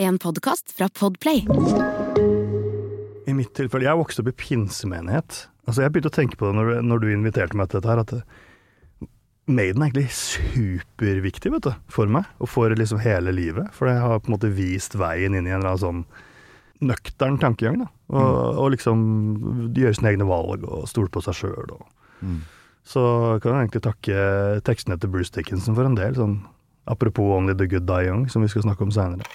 En podkast fra Podplay. I mitt tilfelle, jeg vokste opp i pinsemenighet. Altså Jeg begynte å tenke på det når, du- når du inviterte meg til dette her, at det, Maiden er egentlig superviktig vet du, for meg, og for liksom hele livet. For det har på en måte vist veien inn i en eller annen sånn nøktern tankegang. da. Og, og liksom gjøre sine egne valg og stole på seg sjøl. Så kan jeg egentlig takke tekstene til Bruce Dickinson for en del. sånn Apropos Only the Good Die Young, som vi skal snakke om seinere.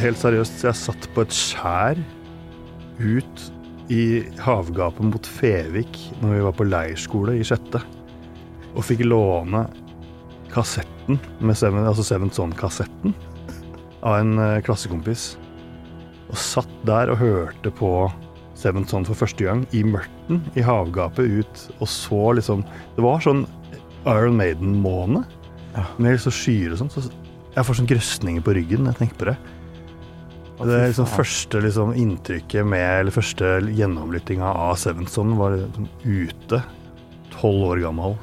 Helt seriøst, jeg satt på et skjær ut i havgapet mot Fevik når vi var på leirskole i sjette, og fikk låne kassetten, Seven, altså Seven Son-kassetten, av en eh, klassekompis. Og satt der og hørte på Seven Son for første gang, i mørten, i havgapet ut, og så liksom Det var sånn Iron Maiden-måne, med så skyer og sånn. Så jeg får sånn grøsninger på ryggen når jeg tenker på det. Det er liksom første liksom, inntrykket med, eller første gjennomlyttinga av Sevenson var liksom ute, tolv år gammel,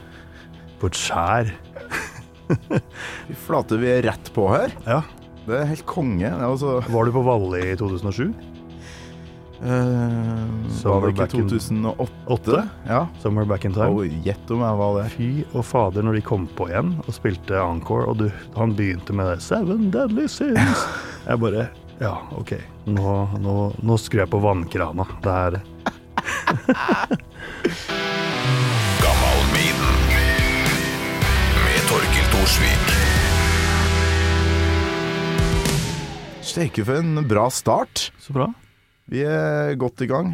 på et skjær. Fy flate, vi er rett på her. Ja. Det er helt konge. Altså Var du på Valle i 2007? Eh, Summer Var det ikke back in- 2008? Åtte? Ja. Somewhere Back in Time. Oh, Gjett om jeg var det. Fy og fader, når de kom på igjen og spilte Encore, og du, han begynte med det Seven Deadly Sins. Jeg bare Ja, OK. Nå, nå, nå skrur jeg på vannkrana. Det er Gammal Maiden. Med Torkil Thorsvik. Steike for en bra start. så bra. Vi er godt i gang.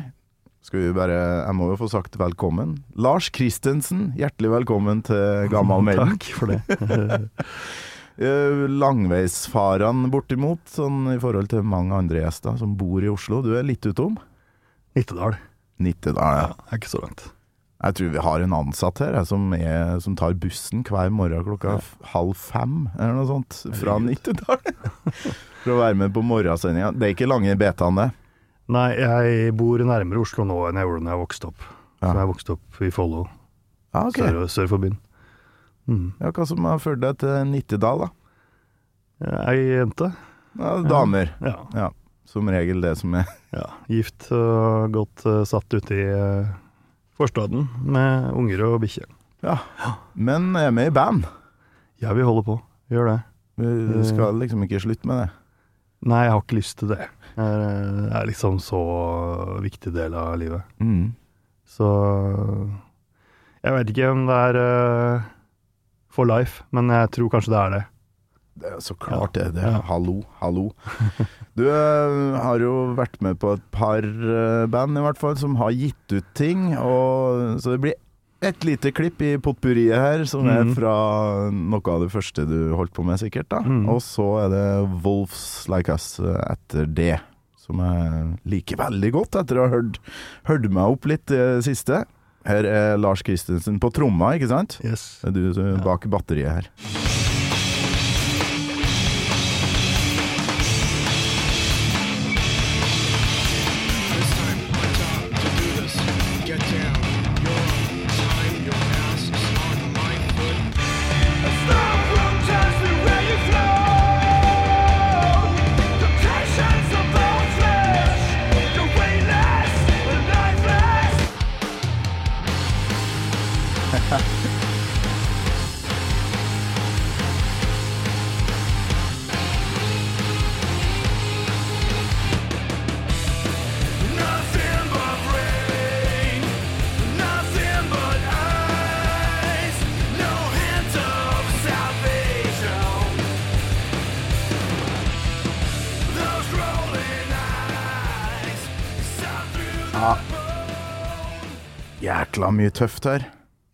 Skal vi bare Jeg må jo få sagt velkommen. Lars Christensen, hjertelig velkommen til Gammal Maiden. Takk for det. Langveisfarene bortimot, sånn i forhold til mange andre gjester som bor i Oslo. Du er litt utom? Nittedal. Nittedal, ja. Ja, er ikke så langt. Jeg tror vi har en ansatt her jeg, som, er, som tar bussen hver morgen klokka ja. halv fem, eller noe sånt, fra Nittedal. For å være med på morgensendinga. Det er ikke lange betaen, det. Nei, jeg bor nærmere Oslo nå enn jeg gjorde da jeg vokste opp. Ja. Så jeg vokste opp i Follo, ah, okay. sør, sør for byen. Mm. Ja, hva som har ført deg til Nittedal, da? Ei jente. Ja, damer. Ja, Ja, som regel det som er ja. Gift og godt uh, satt ute i uh, forstaden med unger og bikkje. Ja. Men er med i band. Ja, vi holder på. Vi gjør det. Vi skal liksom ikke slutte med det. Nei, jeg har ikke lyst til det. Det er, eh, det er liksom så viktig del av livet. Mm. Så jeg vet ikke om det er uh, for life, men jeg tror kanskje det er det. Det er så klart det. det. Ja. Hallo, hallo. Du eh, har jo vært med på et par eh, band, i hvert fall, som har gitt ut ting. Og, så det blir et lite klipp i potpurriet her, som er Mhm. fra noe av det første du holdt på med, sikkert. da mm. Og så er det Wolves Like Us eh, etter det. Som jeg liker veldig godt, etter å ha hørt, hørt meg opp litt det siste. Her er Lars Christensen på tromma, ikke sant? Yes. Du er bak batteriet her. Mye tøft her.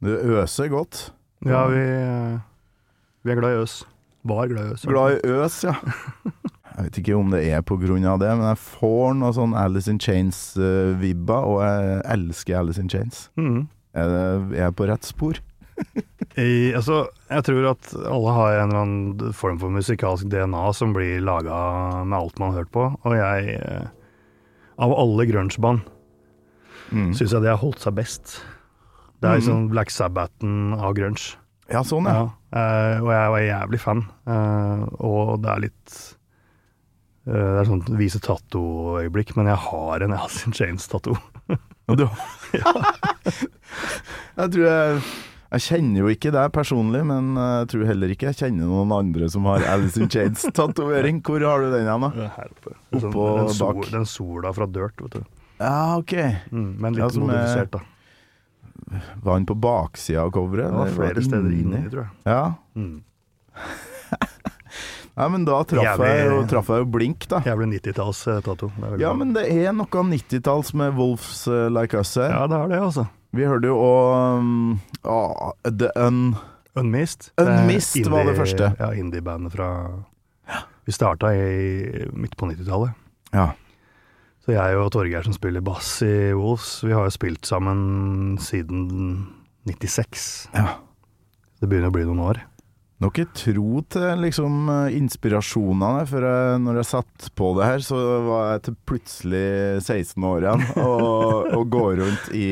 Det øser godt. Ja, vi, eh, vi er glad i øs. Var glad i øs. Glad i øs, ja. Jeg vet ikke om det er av det, men jeg får noe sånn Alice in Chains-vibba, og jeg elsker Alice in Chains. Mm. Er, det, er jeg på rett spor? I, altså, jeg tror at alle har en eller annen form for musikalsk DNA som blir laga med alt man har hørt på, og jeg eh, Av alle grungeband Mm. syns jeg det har holdt seg best. Det er liksom Black Sabbathen av grunge. Ja, sånn, ja. Ja. Uh, og jeg var jævlig fan. Uh, og det er litt uh, Det er sånn vise tatto-øyeblikk, men jeg har en Alice in Chains-tatto. Du Jeg tror jeg Jeg kjenner jo ikke deg personlig, men jeg tror heller ikke jeg kjenner noen andre som har Alice in Chains-tatovering. Hvor har du den igjen, da? Her oppe. Sånn, Oppå den, sol, den sola fra Dirt, vet du. Ja, ok. Mm, men litt er- modifisert, da. Var han på baksida av coveret? Det var flere steder inni? tror jeg. Ja. Mm. Nei, men da traff jeg jo, traff jeg jo blink, da. Jævlig 90-talls, Tato. Ja, men det er noe 90-talls med Wolves eh, Like Us her. Ja, det er det, altså. Vi hørte jo òg um, ah, The Un... Unmist. Unmist Det indie, var det første. Ja, indie-bandet fra Vi starta i midt på 90-tallet. Ja. Så jeg og Torgeir som spiller bass i Wolves, vi har jo spilt sammen siden 96. ja. Det begynner å bli noen år. Dere tro til liksom eh, inspirasjonene, for jeg, når jeg satt på det her, så var jeg til plutselig 16 år igjen og, og går rundt i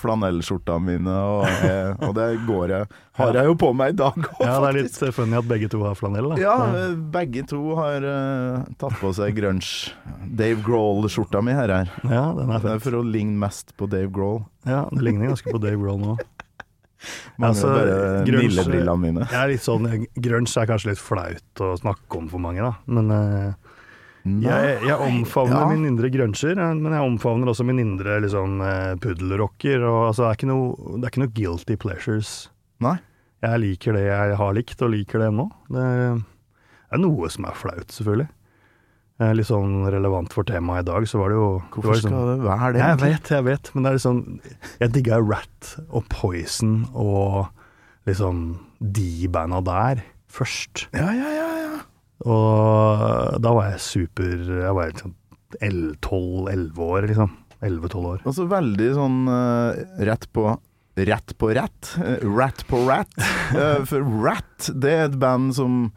flanellskjortene mine, og, eh, og det går jeg Har jeg jo på meg i dag òg, Ja, det er litt funny at begge to har flanell, da. Ja, eh, begge to har uh, tatt på seg grunge. Dave Grohl-skjorta mi her. her. ja, den er Det er for å ligne mest på Dave Grohl. Ja, det ligner ganske på Dave Grohl nå. Mangler Altså, grunge- mine. Jeg er litt sånn, Grunge er kanskje litt flaut å snakke om for mange, da. Men uh, jeg, jeg omfavner Ja. min indre gruncher, eh, men jeg omfavner også min indre liksom, eh, puddelrocker. Og, altså, det, er ikke noe, det er ikke noe guilty pleasures. Nei. Jeg liker det jeg har likt, og liker det ennå. Det er noe som er flaut, selvfølgelig. Eh, Litt sånn relevant for temaet i dag, så var det jo det Hvorfor liksom- skal det være det? jeg vet, jeg vet, men det er liksom Jeg digga Rat og Poison og liksom de banda der først. Ja, ja, ja, ja. Og da var jeg super Jeg var liksom 12-11 år, liksom. 11-12 år. Og så veldig sånn uh, rett på Rett på rett. Uh, rat på rat. Uh, for Rat, det er et band som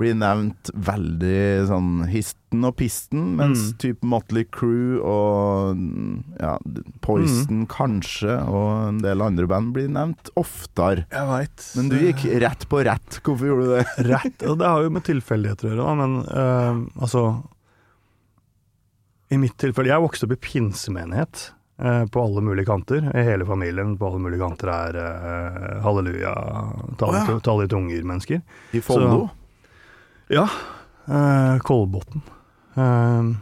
blir nevnt veldig sånn histen og pisten, mens Mm. type Motley Crew og mm, ja, Poison kanskje, og en del andre band blir nevnt oftere. Jeg veit. Men du gikk rett på rett. Hvorfor gjorde du det? Rett, og det har jo med tilfeldigheter å gjøre, men uh, altså I mitt tilfelle Jeg vokste opp i pinsemenighet eh, på alle mulige kanter. Hele familien på alle mulige kanter er uh, halleluja, tale, oh, ja. tale i tunger-mennesker. I Follo? Ja. Uh, Kolbotn. Eh,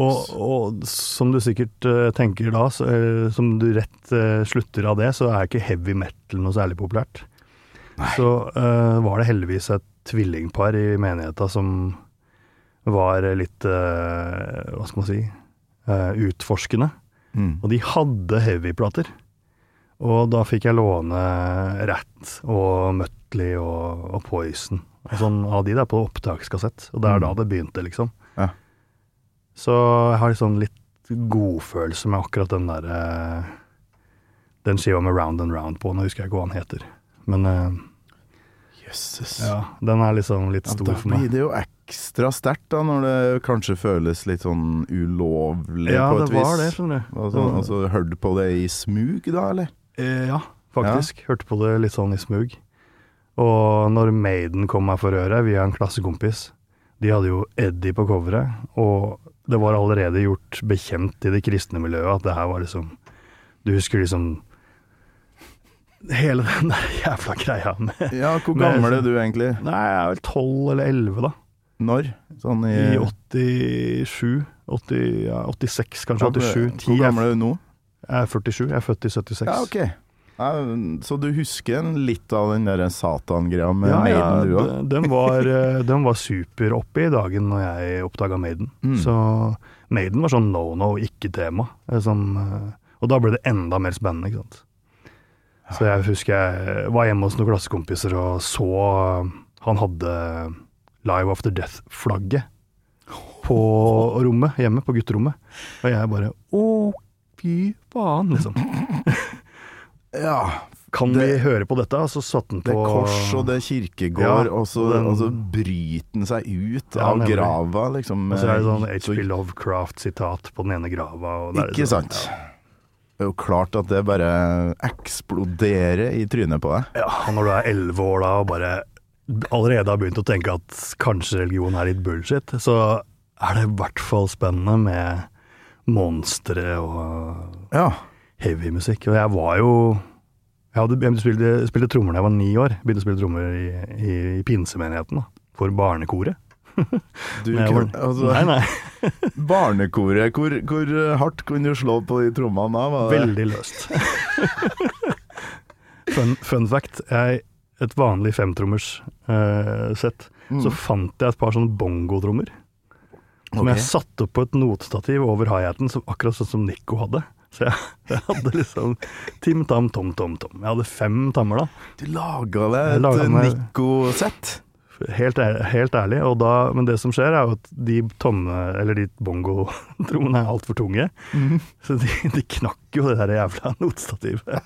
og, og som du sikkert eh, tenker da, så, som du rett slutter av det, så er ikke heavy metal noe særlig populært. Så eh, var det heldigvis et tvillingpar i menigheta som var litt Hva skal man si utforskende. Mm. Og de hadde heavyplater. Og da fikk jeg låne Rat og Mutley og, og Poison. Og sånn av de der på opptakskassett. Og det er Mm. da det begynte, liksom. Ja. Så jeg har liksom litt godfølelse med akkurat den der eh, Den skiva med Round and Round på. Nå husker jeg ikke hva han heter. Men eh, Jøsses. ja, den er liksom litt stor ja, for meg. Da blir det jo ekstra sterkt, da, når det kanskje føles litt sånn ulovlig Ja, på et vis. Ja, det var det, skjønner du. Altså, altså Hørte du på det i smug, da, eller? Eh, ja, faktisk. Hørte på det litt sånn i smug. Og når Maiden kom meg for øret via en klassekompis De hadde jo Eddie på coveret, og det var allerede gjort bekjent i det kristne miljøet at det her var liksom Du husker liksom Hele den der jævla greia med Ja, hvor gammel gammel er du egentlig? Nei, jeg er vel tolv eller elleve, da. Når? Sånn i, I 87. 80, ja, 86, kanskje. Ja, 87. Hvor gammel er du nå? jeg er 47. Jeg er født i 76. Ja, ok. Ja, så du husker litt av den der Satan-greia med Ja, Maiden, du òg? Ja, den var, eh, den var super oppe i dagen når jeg oppdaga Maiden. Mm. Så Maiden var sånn no no, ikke-tema. eh, eh, Og da ble det enda mer spennende, ikke sant. Så jeg husker jeg var hjemme hos noen klassekompiser og så eh, han hadde Live After Death-flagget på rommet hjemme, på gutterommet. Og jeg bare å, fy faen, liksom. Ja. Kan Det- vi høre på dette? Og så satte han på Det er kors og det er kirkegård, Ja, og, så, den- og så bryter den seg ut Ja, av nemlig. grava, liksom. Og så er det sånn HP Lovecraft-sitat på den ene grava. Ikke sånn, sant. Det er jo klart at det bare eksploderer i trynet på deg. Ja, når du er elleve år da og bare allerede har begynt å tenke at kanskje religion er litt bullshit, så er det i hvert fall spennende med monstre og Ja. Heavymusikk. Og jeg var jo Jeg hadde begynt å spille, spille trommer da jeg var ni år. Begynte å spille trommer i, i, i pinsemenigheten, da. For barnekoret. Du var- altså, Nei, nei. Barnekoret, hvor, hvor hardt kunne du slå på de trommene da? Veldig løst. fun, fun fact. Jeg, et vanlig femtrommers uh, sett, Mm. så fant jeg et par sånne bongotrommer. Som okay. jeg satte opp på et notestativ over hi-haten, akkurat sånn som Nico hadde. Så jeg, jeg hadde liksom Tim Tam Tom Tom Tom. Jeg hadde fem tammer da. Du laga deg et Nico-sett. Helt, helt ærlig. Da, men det som skjer, er jo at de tomme, eller de bongotrommene er altfor tunge. Mm. Så de, de knakk jo det der jævla notstativet.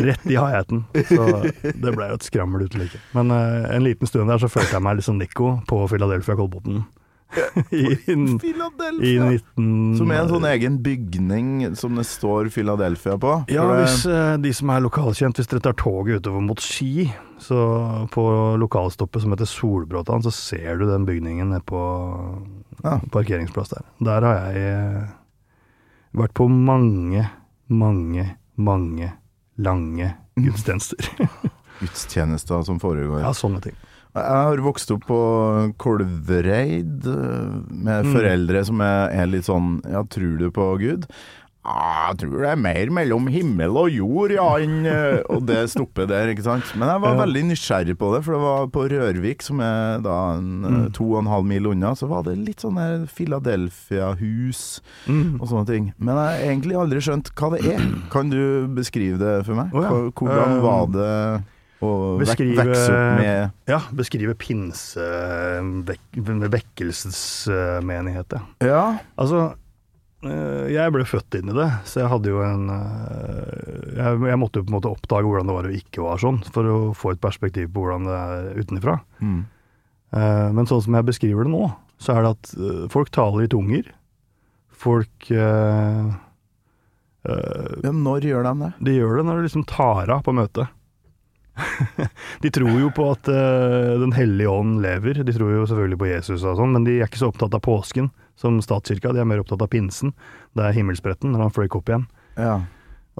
Rett i hi-haten. Så det ble jo et skrammel uten like. Men uh, en liten stund der så følte jeg meg liksom som Nico på Philadelphia Kolbotn. I, i, i 19... Som er en sånn egen bygning som det står Philadelphia på. Ja, det- hvis eh, de som er lokalkjent, hvis dere tar toget utover mot Ski, så på lokalstoppet som heter Solbråtan, så ser du den bygningen nede på Ja. parkeringsplass der. Der har jeg eh, vært på mange, mange, mange lange gudstjenester. gudstjenester som foregår. ja, sånne ting. Jeg har vokst opp på Kolvereid eh, med Mm. foreldre som er, er litt sånn Ja, tror du på Gud? Jeg tror det er mer mellom himmel og jord, ja, enn eh», Og det stopper der, ikke sant. Men jeg var Ja. veldig nysgjerrig på det, for det var på Rørvik, som er da en eh, Mm. to og en halv mil unna, så var det litt sånn Philadelphia-hus Mm. og sånne ting. Men jeg har egentlig aldri skjønt hva det er. Kan du beskrive det for meg? Oh, ja. Hvordan var det vek beskrive- vekse opp med Ja, beskrive pinse, vek, vekkelsesmenighet, ja. Altså, eh, jeg ble født inn i det, så jeg hadde jo en eh, jeg, jeg måtte jo på en måte oppdage hvordan det var og ikke var sånn, for å få et perspektiv på hvordan det er utenfra. Mm. Eh, Men sånn som jeg beskriver det nå, så er det at folk taler i tunger. Folk øh, øh, Ja, når gjør de det? De gjør det når de liksom tar av på møtet. De tror jo på at uh, Den hellige ånd lever. De tror jo selvfølgelig på Jesus og sånn, men de er ikke så opptatt av påsken som statskirka. De er mer opptatt av pinsen. Det er himmelspretten når han fløy opp igjen. Ja.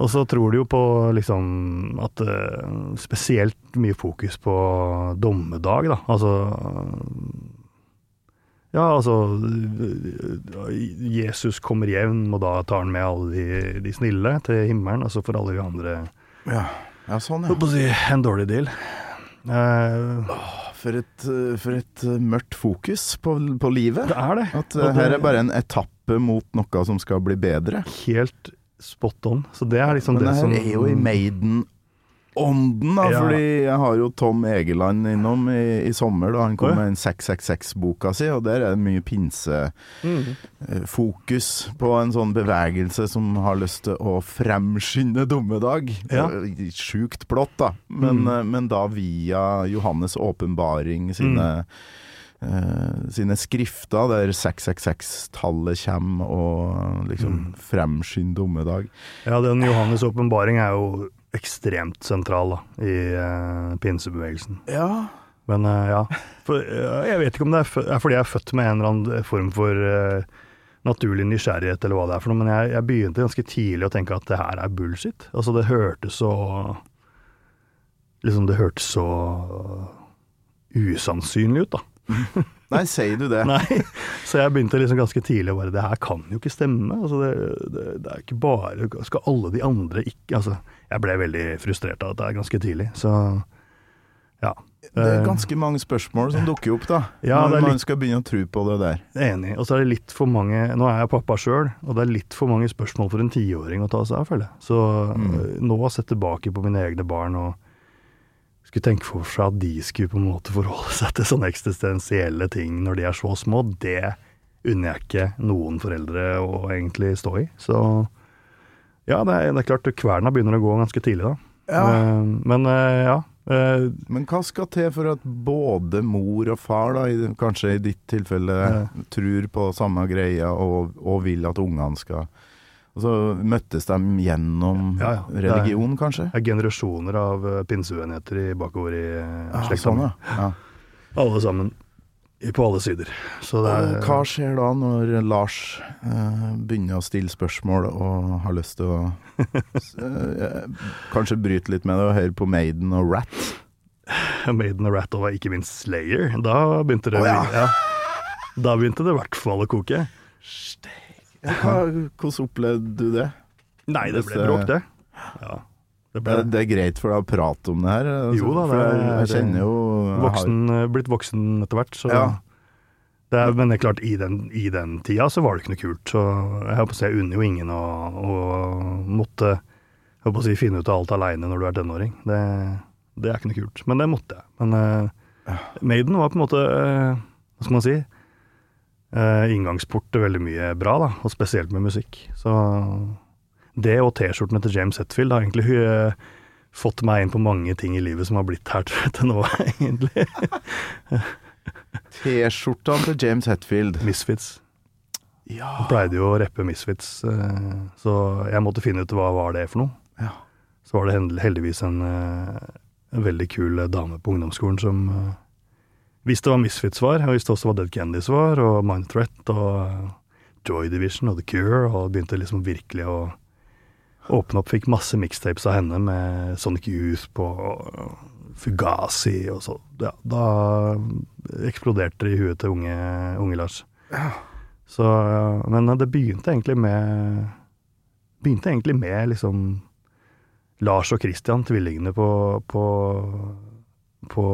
Og så tror de jo på liksom at uh, Spesielt mye fokus på dommedag, da. Altså Ja, altså Jesus kommer hjem, og da tar han med alle de, de snille til himmelen, og så får alle de andre ja. Ja, sånn, ja. si en dårlig deal. Uh, For et, for et eh, mørkt fokus på, på livet. det er det. At eh, det- her er bare en etappe mot noe som skal bli bedre. Helt spot on. Så det er liksom Men det det her som er jo i Maiden-ånden, da. Ja. Fordi jeg har jo Tom Egeland innom i, i sommer, da han kom med en 666-boka si, og der er det mye pinsefokus Mm. på en sånn bevegelse som har lyst til å fremskynde dommedag. Ja. Eh, Sjukt blått, da. Men, Mm. eh, men da via Johannes' åpenbaring sine eh, sine skrifter der 666-tallet kommer og liksom Mm. fremskynder dommedag. Ja, den Johannes' åpenbaring er jo ekstremt sentral da, i uh, pinsebevegelsen. Ja. Men uh, ja, for, uh, jeg vet ikke om det er, er fordi jeg er født med en eller annen form for naturlig nysgjerrighet, eller hva det er for noe, men jeg, jeg begynte ganske tidlig å tenke at det her er bullshit. Altså, det hørtes så Liksom, det hørtes så usannsynlig ut, da. Nei, sier du det? Nei, så jeg begynte liksom ganske tidlig å bare Det her kan jo ikke stemme. Altså det, det, det er ikke bare Skal alle de andre ikke Altså, jeg ble veldig frustrert av dette ganske tidlig, så ja. Det er Eh, ganske mange spørsmål som dukker opp, da. Ja, når man litt- skal begynne å tro på det der. Enig. Og så er det litt for mange Nå er jeg pappa sjøl, og det er litt for mange spørsmål for en tiåring å ta seg av, føler jeg. Så Mm. øh, nå å sett tilbake på mine egne barn og skulle tenke for seg at de skulle på en måte forholde seg til sånne eksistensielle ting når de er så små, det unner jeg ikke noen foreldre å egentlig stå i. Så ja, det er, det er klart kverna begynner å gå ganske tidlig, da. Ja. Eh, men eh, ja. eh, Men hva skal til for at både mor og far, da, kanskje i ditt tilfelle, Ja. tror på samme greia og, og vil at ungene skal Og så møttes de gjennom Ja, ja. Religion, kanskje? Det er generasjoner av pinseuenigheter i bakover i Ja, slekta. sånn, ja. ja. Alle sammen. I- På alle sider. Er hva skjer da når Lars eh, begynner å stille spørsmål og har lyst til å eh, kanskje bryte litt med det og høre på Maiden og Rat? Maiden og Rat og ikke minst Slayer. Da begynte det oh, ja. ja. Da begynte det i hvert fall å koke. Ja, hvordan opplevde du det? Nei, det ble bråk, det. Ja, det ble Det, er greit for deg å prate om det her? altså, Jo da, det er- jeg, kjenner jo jeg har- voksen, eh, blitt voksen etter hvert, så Ja. det er, Men det er klart, i den, i den tida så var det ikke noe kult. Så jeg håper å si, jeg unner jo ingen å, å måtte jeg håper å si, finne ut av alt aleine når du er tenåring. Det, det er ikke noe kult. Men det måtte jeg. Men uh, Maiden var på en måte uh, Hva skal man si? Uh, inngangsport til veldig mye bra, da, og spesielt med musikk. Så det og T-skjortene til James Hetfield har egentlig eh, fått meg inn på mange ting i livet som har blitt her til, nå, egentlig. T-skjortene til James Hetfield. Misfits. Ja. Han pleide jo å rappe Misfits, eh, så jeg måtte finne ut hva var det for noe. Ja. Så var det heldigvis en, eh, en veldig kul dame på ungdomsskolen som visste hva Misfits var, og visste også hva Dead Candies var, og Mind Threat og Joy Division og The Cure, og begynte liksom virkelig å åpne opp. Fikk masse mixtapes av henne med Sonic Youth på Fugazi og så. Ja, da eksploderte det i huet til unge, unge Lars. Så, men det begynte egentlig med Begynte egentlig med liksom Lars og Christian, tvillingene på, på, på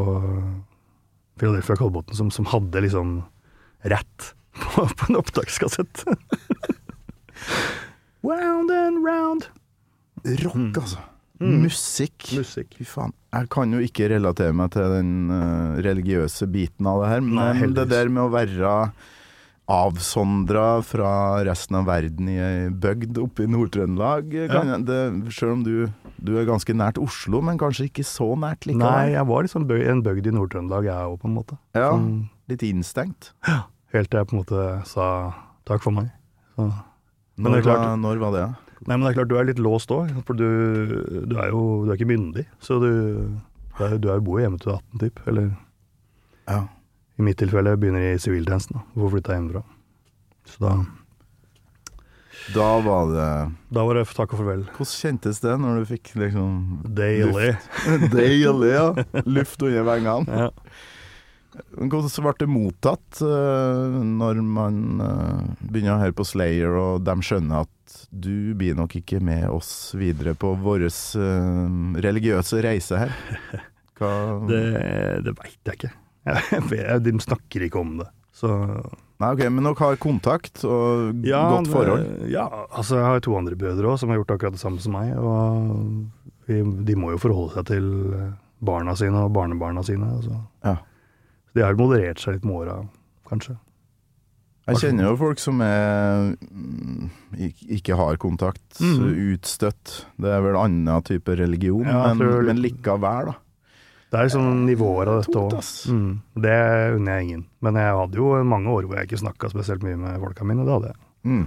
Philadelphia Kolbotn, som, som hadde liksom rett på, på en opptakskassett. round and round. Rock, altså. Mm. Musikk. Musikk. Fy faen. Jeg kan jo ikke relatere meg til den uh, religiøse biten av det her, men Nei, det der med å være avsondra fra resten av verden i ei bygd oppe i Nord-Trøndelag ja. Sjøl om du, du er ganske nært Oslo, men kanskje ikke så nært likevel. Nei, jeg var liksom bøg, en bygd i Nord-Trøndelag, jeg òg, på en måte. ja, Sånn, litt innstengt. Ja. helt til jeg på en måte sa takk for meg. Så. Men Når, det klart- når var det? Nei, men det er klart du er litt låst òg, for du, du er jo du er ikke myndig. Så du, du, er, du er jo bor hjemme til er 18, typ. Eller Ja. i mitt tilfelle begynner i siviltjenesten, Får flytta jeg hjemmefra? Så da, Da var det da var det takk og farvel. Hvordan kjentes det når du fikk liksom Daily. Daily, ja. Luft under vengene. Ja. Hvordan ble det mottatt eh, når man eh, begynner å høre på Slayer, og de skjønner at du blir nok ikke med oss videre på vår eh, religiøse reise her? Hva Det, det veit jeg ikke. Jeg, de snakker ikke om det. Så Nei, ok, Men dere har kontakt og ja, godt forhold? det- Ja, altså jeg har to andre brødre òg som har gjort akkurat det samme som meg. Og vi, de må jo forholde seg til barna sine og barnebarna sine. Altså. Ja. De har moderert seg litt med åra, kanskje. Jeg kjenner jo folk som er mm, ikke har kontakt, mm. utstøtt. Det er vel annen type religion, Ja, men, tror- men likevel, da. Det er liksom nivåer av dette òg. Mm, det unner jeg ingen. Men jeg hadde jo mange år hvor jeg ikke snakka spesielt mye med folka mine. Det hadde jeg. Mm.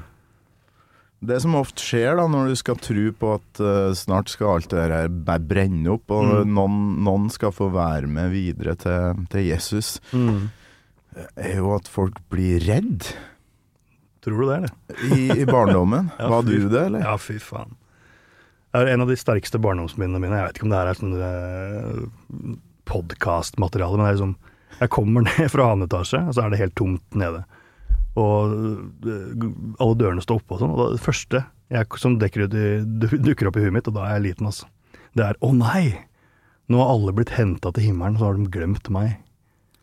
Det som ofte skjer da når du skal tro på at uh, snart skal alt det her brenne opp, og Mm. noen, noen skal få være med videre til, til Jesus, er jo at folk blir redd Tror du det, eller? i, i barndommen. Ja, Var du det, eller? Ja, fy faen. Det er en av de sterkeste barndomsminnene mine. Jeg vet ikke om det er sånn uh, podkastmateriale, men det er liksom Jeg kommer ned fra annen etasje, og så er det helt tomt nede. Og eh, alle dørene står oppe og sånn. Og det første jeg, som dekker du- dukker opp i huet mitt, og da er jeg liten, altså, det er 'Å nei! Nå har alle blitt henta til himmelen, så har de glemt meg'.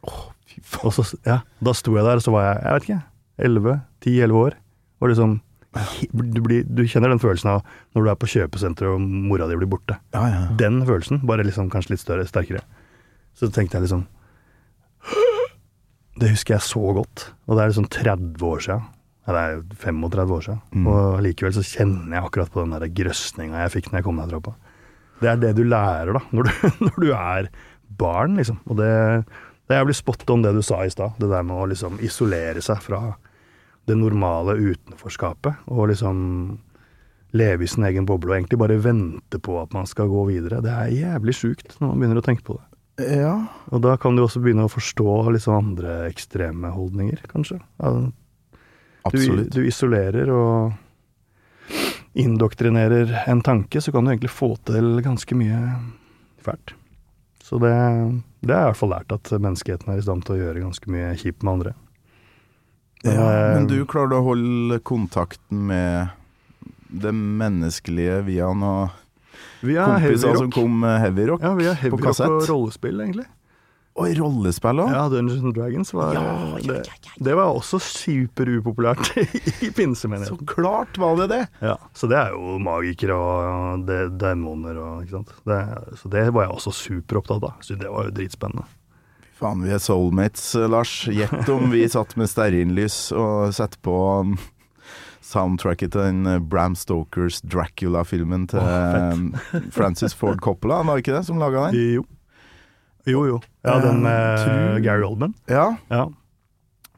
Faen. Og så, ja, da sto jeg der, og så var jeg, jeg vet ikke, 11, 10-11 år. Og liksom, du, blir, du kjenner den følelsen av når du er på kjøpesenteret og mora di blir borte. Ja, ja. Den følelsen, bare liksom kanskje litt større, sterkere. Så tenkte jeg liksom Det husker jeg så godt. Og det er liksom 30 år siden. Det er jo 35 år siden. Mm. Og likevel så kjenner jeg akkurat på den der grøsninga jeg fikk når jeg kom ned trappa. Det er det du lærer, da, når du, når du er barn, liksom. Og det, det er jævlig spot on det du sa i stad. Det der med å liksom isolere seg fra det normale utenforskapet. Og liksom leve i sin egen boble og egentlig bare vente på at man skal gå videre. Det er jævlig sjukt når man begynner å tenke på det. Ja. Og da kan du også begynne å forstå liksom andre ekstreme holdninger, kanskje. Ja, du, Absolutt. du isolerer og indoktrinerer en tanke, så kan du egentlig få til ganske mye fælt. Så det, det har jeg i hvert fall lært, at menneskeheten er i stand til å gjøre ganske mye kjipt med andre. Ja, Eh, men du klarer å holde kontakten med det menneskelige via noen Vi er kompiser som kom med heavy rock Ja, vi er på heavy rock kassett. og rollespill, egentlig. Og i rollespill òg? Ja, Dungeons and Dragons var det, det var også superupopulært i Så klart var det det! Ja, så det er jo magikere og det, demoner og ikke sant. Det, så det var jeg også superopptatt av. Så det var jo dritspennende. Faen, vi er soulmates, Lars. Gjett om vi satt med stearinlys og satte på um, soundtracket til den eh, Bram Stokers Dracula-filmen til oh, Francis Ford Coppola, var det ikke det som laga den? Jo. Jo, jo. Ja, den med tror- Gary Oldman. Ja. Ja.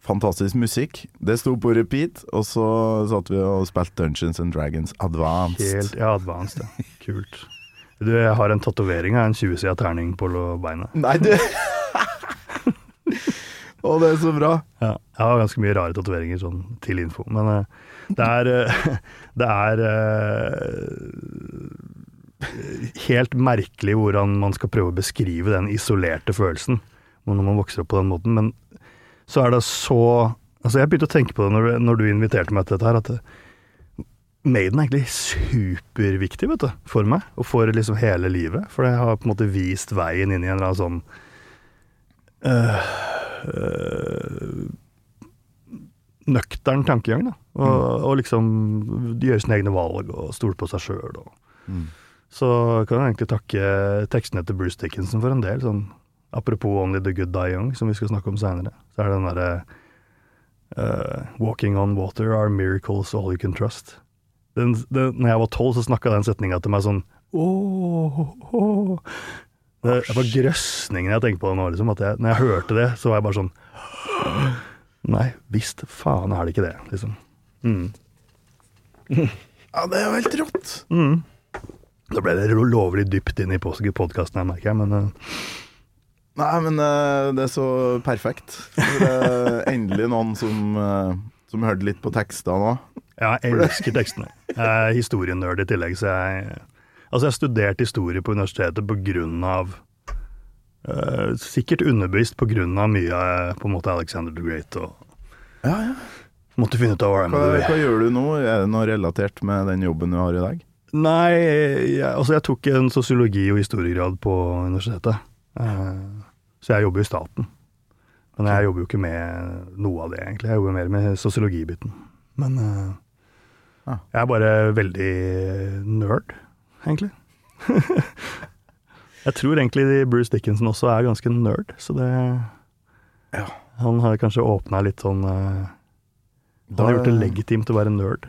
Fantastisk musikk. Det sto på repeat, og så satt vi og spilte Dungeons and Dragons Advanced. Helt ja, advanced, ja. Kult. Du, jeg har en tatovering av en 20-sida terning på beinet. Nei, du Å, det er så bra. Ja, jeg har ganske mye rare tatoveringer sånn til info, men uh, det er uh, Det er eh, helt merkelig hvordan man skal prøve å beskrive den isolerte følelsen når man vokser opp på den måten, men så er det så Altså, jeg begynte å tenke på det når du, når du inviterte meg til dette her, at Maiden er egentlig superviktig, vet du, for meg, og for liksom hele livet. For det har på en måte vist veien inn i en eller annen sånn øh, øh, nøktern tankegang, da. Og, og liksom gjøre sine egne valg og stole på seg sjøl. Så kan jeg egentlig takke tekstene til Bruce Dickinson for en del. Sånn, apropos Only the Good Die Young, som vi skal snakke om seinere. Så er det den derre uh, Walking on water are miracles all you can trust. Den, den, når jeg var tolv, så snakka den setninga til meg sånn åh, oh. Det er var grøsningen jeg tenkte på nå. Liksom, at jeg, når jeg hørte det, så var jeg bare sånn Nei, visst faen er det ikke det, liksom. Mm. Ja, det er jo helt rått. Mm. Da ble det lovlig dypt inn i podkasten her, merker jeg, men eh, Nei, men eh, det er så perfekt. Det er endelig noen som, uh, som hørte litt på tekstene òg. ja, jeg elsker tekstene. Jeg er historienerd i tillegg, så jeg Altså, jeg har studert historie på universitetet på grunn av uh, Sikkert underbevisst på grunn av mye på en måte Alexander the Great og Ja, ja. Måtte finne ut av hva Hva, hva gjør du nå? Er det noe relatert med den jobben du har i dag? Nei, jeg, altså jeg tok en sosiologi- og historiegrad på universitetet. Eh, så jeg jobber jo i staten. Men jeg jobber jo ikke med noe av det, egentlig. Jeg jobber mer med sosiologibiten. Men eh, Ah. jeg er bare veldig nerd, egentlig. jeg tror egentlig Bruce Dickinson også er ganske nerd, så det Ja. Han har kanskje åpna litt sånn eh, Han har gjort det legitimt å være nerd.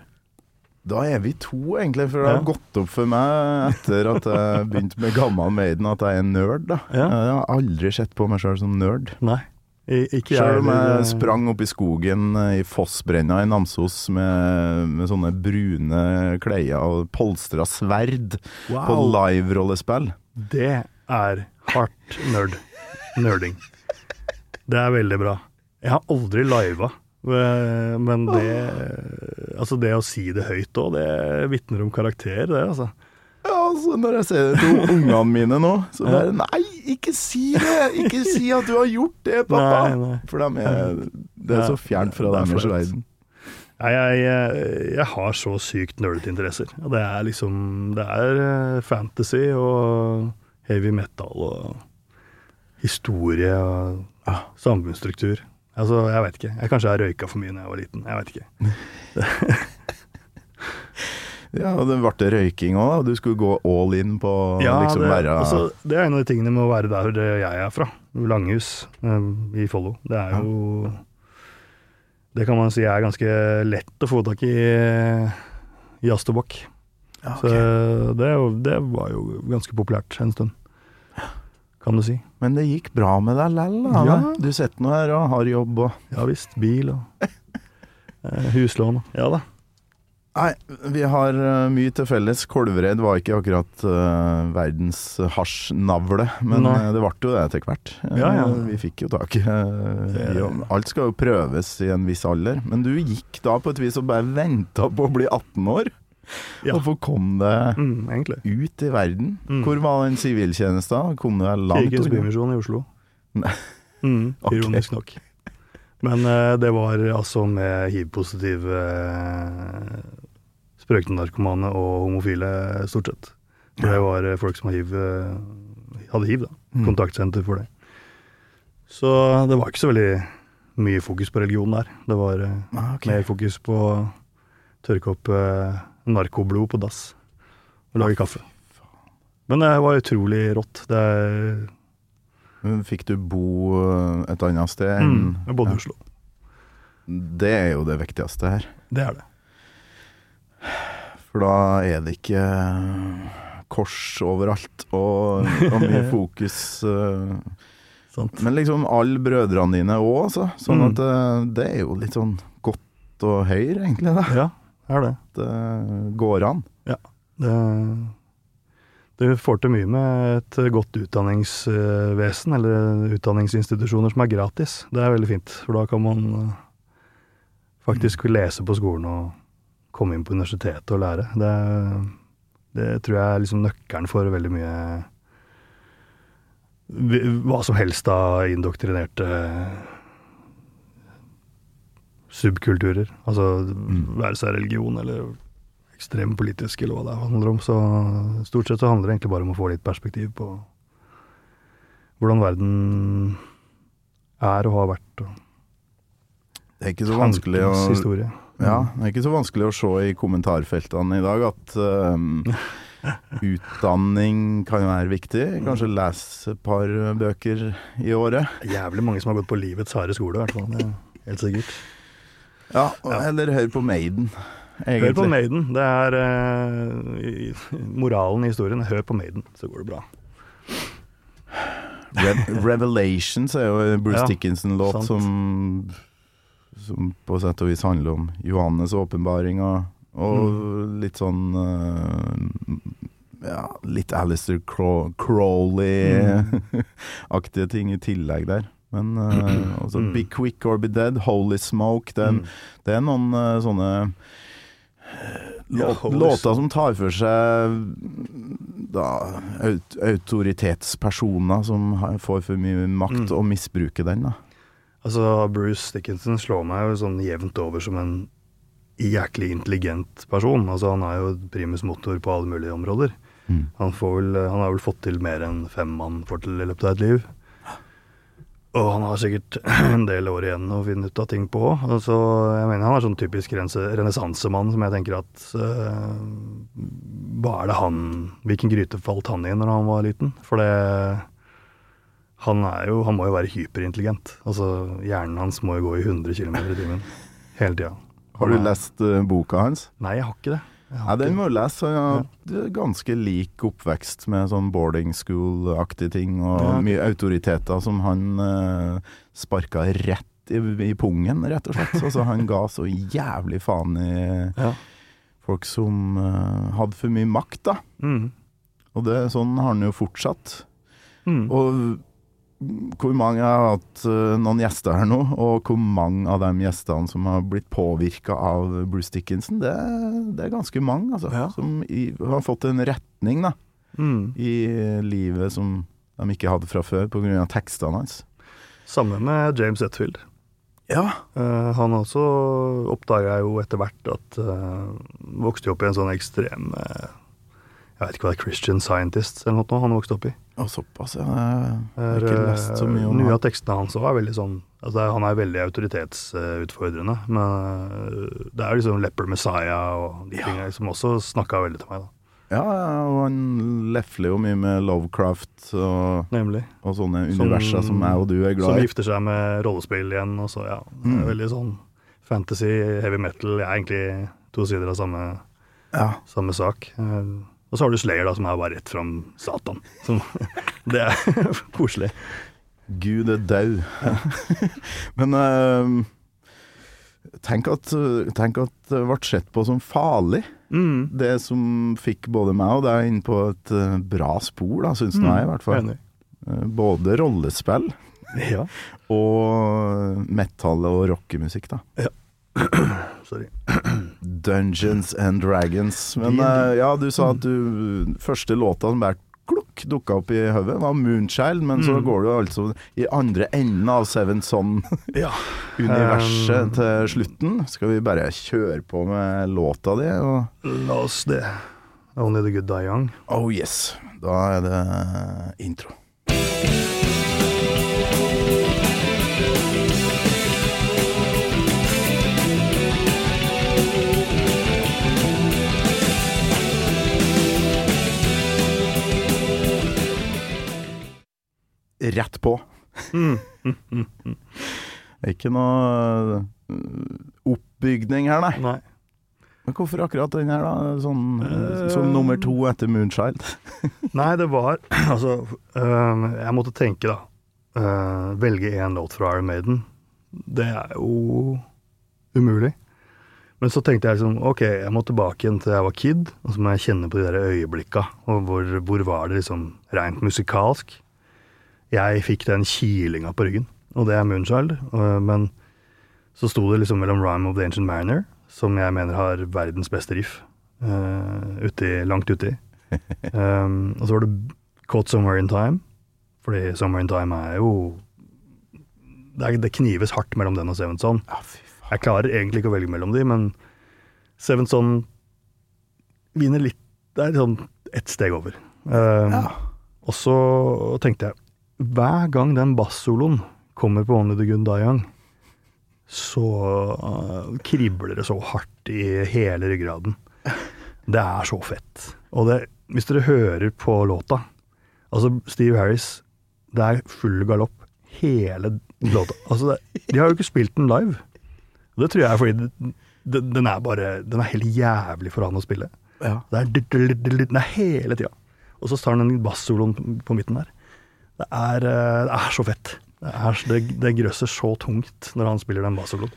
Da er vi to, egentlig. For det har Ja. gått opp for meg etter at jeg begynte med Gammal Maiden, at jeg er nerd. da Ja. Jeg har aldri sett på meg sjøl som nerd. Nei, ikke. Selv om jeg sprang opp i skogen eh, i Fossbrenna i Namsos med, med sånne brune klær og polstra sverd Wow. på live-rollespill. Det er hardt nerd. Nerding. Det er veldig bra. Jeg har aldri liva, men det Altså, det å si det høyt òg, det vitner om karakter, det, altså. Ja, altså Når jeg ser det til ungene mine nå, så bare Nei, ikke si det! Ikke si at du har gjort det, pappa! Nei, nei. For de er, det er så fjernt fra er deres verden. Nei, jeg, jeg, jeg har så sykt nerdete interesser. Det er liksom Det er eh, fantasy og heavy metal og historie og ah, samfunnsstruktur. Altså, jeg vet ikke. Jeg kanskje har røyka for mye da jeg var liten. Jeg vet ikke. Ja, og det ble røyking òg. Du skulle gå all in på å liksom det, være altså, det er en av de tingene med å være der jeg er fra, Langhus eh, i Follo. Det er jo Det kan man si er ganske lett å få tak i jazztobakk. Ja, okay. Så det, det var jo ganske populært en stund, kan du si. Men det gikk bra med deg lell, da. Ja. Du sitter nå her og har jobb og Ja visst. Bil og eh, huslån og Ja da. Nei, vi har eh, mye til felles. Kolvereid var ikke akkurat uh, verdens hasjnavle, men Nei. det ble jo det etter hvert. Ja, ja. Vi fikk jo tak i i- Alt skal jo prøves i en viss alder. Men du gikk da på et vis og bare venta på å bli 18 år. Ja. Hvorfor kom det Mm, ut i verden? Mm. Hvor var den siviltjenesten? Kom deg langt? Kirkens Bymisjon i Oslo. Mm, okay. ironisk nok. Men uh, det var altså med hiv-positive uh, sprøytenarkomane og homofile, stort sett. For det var uh, folk som hiv, eh, hadde hiv da. Mm. Kontaktsenter for det. Så det var ikke så veldig mye fokus på religion der. Det var Ah, ok. mer fokus på å tørke opp narkoblod på dass og lage kaffe. Men det var utrolig rått. Det Fikk du bo eh, et annet sted enn mm, Jeg bodde i Ja. Oslo. Det er jo det viktigste her. Det er det. For da er det ikke kors overalt og, og mye fokus. eh. Men liksom alle brødrene dine òg, altså. Sånn Mm. at eh, det er jo litt sånn godt og høyre, egentlig. da. Ja, er det. Det går an. Det, det får til mye med et godt utdanningsvesen, eller utdanningsinstitusjoner som er gratis. Det er veldig fint, for da kan man eh, faktisk lese på skolen og komme inn på universitetet og lære. Det, det tror jeg er liksom nøkkelen for veldig mye hva som helst av indoktrinerte subkulturer. Altså være seg religion eller ekstrem politisk eller hva det handler om. Så stort sett så handler det egentlig bare om å få litt perspektiv på hvordan verden er og har vært. Og Det er ikke så vanskelig å historie. Ja, det er ikke så vanskelig å se i kommentarfeltene i dag at um, utdanning kan være viktig. Kanskje lese et par bøker i året. Jævlig mange som har gått på livets harde skole, i hvert fall. Det er helt sikkert. Ja, Eller hør på Maiden, egentlig. Hør på Maiden. Det er uh, moralen i historien. Hør på Maiden, så går det bra. Re Revelations er jo Bruce Ja, Dickinson-låt som, som på sett og vis handler om Johannes' åpenbaring og, og Mm. litt sånn uh, Ja, litt Alistair Craw Crowley-aktige ting i tillegg der. Men uh, også Mm. Be Quick or Be Dead, Holy Smoke det er, Mm. det er noen uh, sånne låt, ja, låter som tar for seg da, aut autoritetspersoner som får for mye makt Mm. og misbruker den. da. Altså, Bruce Dickinson slår meg jo sånn jevnt over som en jæklig intelligent person. Altså, han er jo primus motor på alle mulige områder. Han, får vel, han har vel fått til mer enn fem mann får til i løpet av et liv. Og han har sikkert en del år igjen å finne ut av ting på. Altså, jeg mener Han er sånn typisk renessansemann som jeg tenker at uh, Hva er det han Hvilken gryte falt han i når han var liten? For det han, er jo, han må jo være hyperintelligent. Altså, Hjernen hans må jo gå i 100 km i timen hele tida. Har du lest uh, boka hans? Nei, jeg har ikke det. Ja, Den må du lese. Han har hatt ganske lik oppvekst med sånn boarding school-aktige ting, og Ja, mye autoriteter som han eh, sparka rett i, i pungen, rett og slett. Altså, han ga så jævlig faen i Ja. folk som eh, hadde for mye makt, da. Mm. Og det, sånn har han jo fortsatt. Mm. Og hvor mange har hatt eh, noen gjester her nå, og hvor mange av de gjestene som har blitt påvirka av Bruce Dickinson, det, det er ganske mange, altså. Ja. Som i, har fått en retning da, Mm. i livet som de ikke hadde fra før, pga. tekstene hans. Samme med James Hetfield. Ja. Uh, han også oppdaga jo etter hvert at uh, Vokste opp i en sånn ekstrem eh, Jeg vet ikke hva det er, Christian Scientist eller noe han vokste opp i. Og såpass, ja. Jeg har ikke lest så mye om Mye av tekstene hans òg er veldig sånn altså Han er veldig autoritetsutfordrende, men eh, det er liksom Leper Messiah og de Ja. tingene som også snakka veldig til meg, da. Ja, og han lefler jo mye med Lovecraft og, Nemlig. og sånne universer som jeg og du er glad i. Som gifter seg med rollespill igjen, og så, ja. Mm. veldig sånn fantasy, heavy metal. Jeg er egentlig to sider av samme, Ja. samme sak. Eh, Og så har du Slayer, da, som er bare rett fram Satan. Som, det er koselig. Gud er død. Men uh, Tenk at, tenk at det ble sett på som farlig. Mm. Det som fikk både meg og deg inn på et eh, bra spor, da, syns mm. jeg i hvert fall. Eh, Både rollespill Ja. og metal- og rockemusikk, da. Sorry. Dungeons and Dragons. Men eh, ja, du sa at du første låta som bare klukk dukka opp i hodet, var Moonchild, men så Mm. går du altså i andre enden av Seven Son-universet Ja. Um, til slutten. Skal vi bare kjøre på med låta di? La oss det. Only the good die young. oh yes, da er det intro. Rett på. Det er ikke noe øh, oppbygning her, nei. Nei. Men hvorfor akkurat den her, da? Sånn, uh, som nummer to etter Moonchild? Nei, det var Altså, øhm, jeg måtte tenke, da. Øh, velge én låt fra Iron Maiden. Det er jo umulig. Men så tenkte jeg liksom, ok, jeg må tilbake igjen til jeg var kid, og så må jeg kjenne på de der øyeblikka. Og hvor, hvor var det liksom rent musikalsk? Jeg fikk den kilinga på ryggen, og det er Moonchild. øh, men så sto det liksom mellom Rhyme of the Ancient Mariner, som jeg mener har verdens beste riff, uh, uti, langt uti. Um, og så var det Caught Somewhere in Time, fordi Somewhere in Time er jo Det, er, det knives hardt mellom den og Seven Son. Ja, fy faen. Jeg klarer egentlig ikke å velge mellom de, men Seven Son vinner litt Det er liksom ett steg over. Um, Ja. Og så tenkte jeg Hver gang den bassoloen kommer på Only the Good Die Young, så uh, kribler det så hardt i hele ryggraden. Det er så fett. Og det, hvis dere hører på låta Altså, Steve Harris, det er full galopp hele låta. Altså, det, de har jo ikke spilt den live. Og det tror jeg er fordi det, den er bare Den er helt jævlig for han å spille. Ja. Det er, den er hele tida. Og så tar han den bassoloen på midten der. Det er, eh, det er så fett. Det, er, det, det grøsser så tungt når han spiller den bassoloen.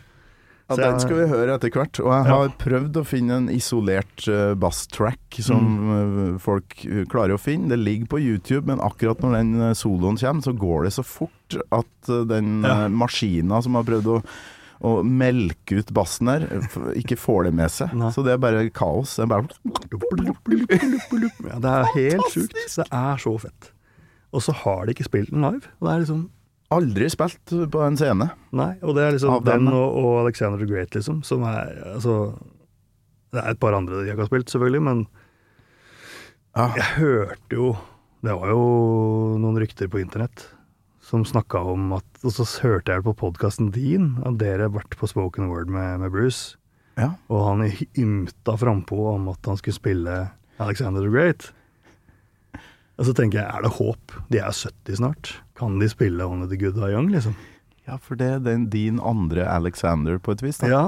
Ja, den skal vi høre etter hvert. Og jeg Ja. har prøvd å finne en isolert uh, basstrack som Mm. eh, folk klarer å finne. Det ligger på YouTube, men akkurat når den soloen kommer, så går det så fort at den Ja. maskina som har prøvd å å melke ut bassen her, ikke får det med seg. Nei. Så det er bare kaos. Det er bare Ja, det er helt sjukt. Det er så fett. Og så har de ikke spilt den live. Og det er liksom aldri spilt på en scene. Nei, og det er liksom den og, og Alexander the Great, liksom, som er Altså Det er et par andre de ikke har spilt, selvfølgelig, men Ja. jeg hørte jo Det var jo noen rykter på internett som snakka om at Og så hørte jeg på podkasten din at dere har vært på spoken word med, med Bruce, Ja. og han ymta frampå om at han skulle spille Alexander the Great. Og så tenker jeg, er det håp? De er 70 snart. Kan de spille Only the Good Die Young, liksom? ja, for det er den, din andre Alexander, på et vis. da. Ja,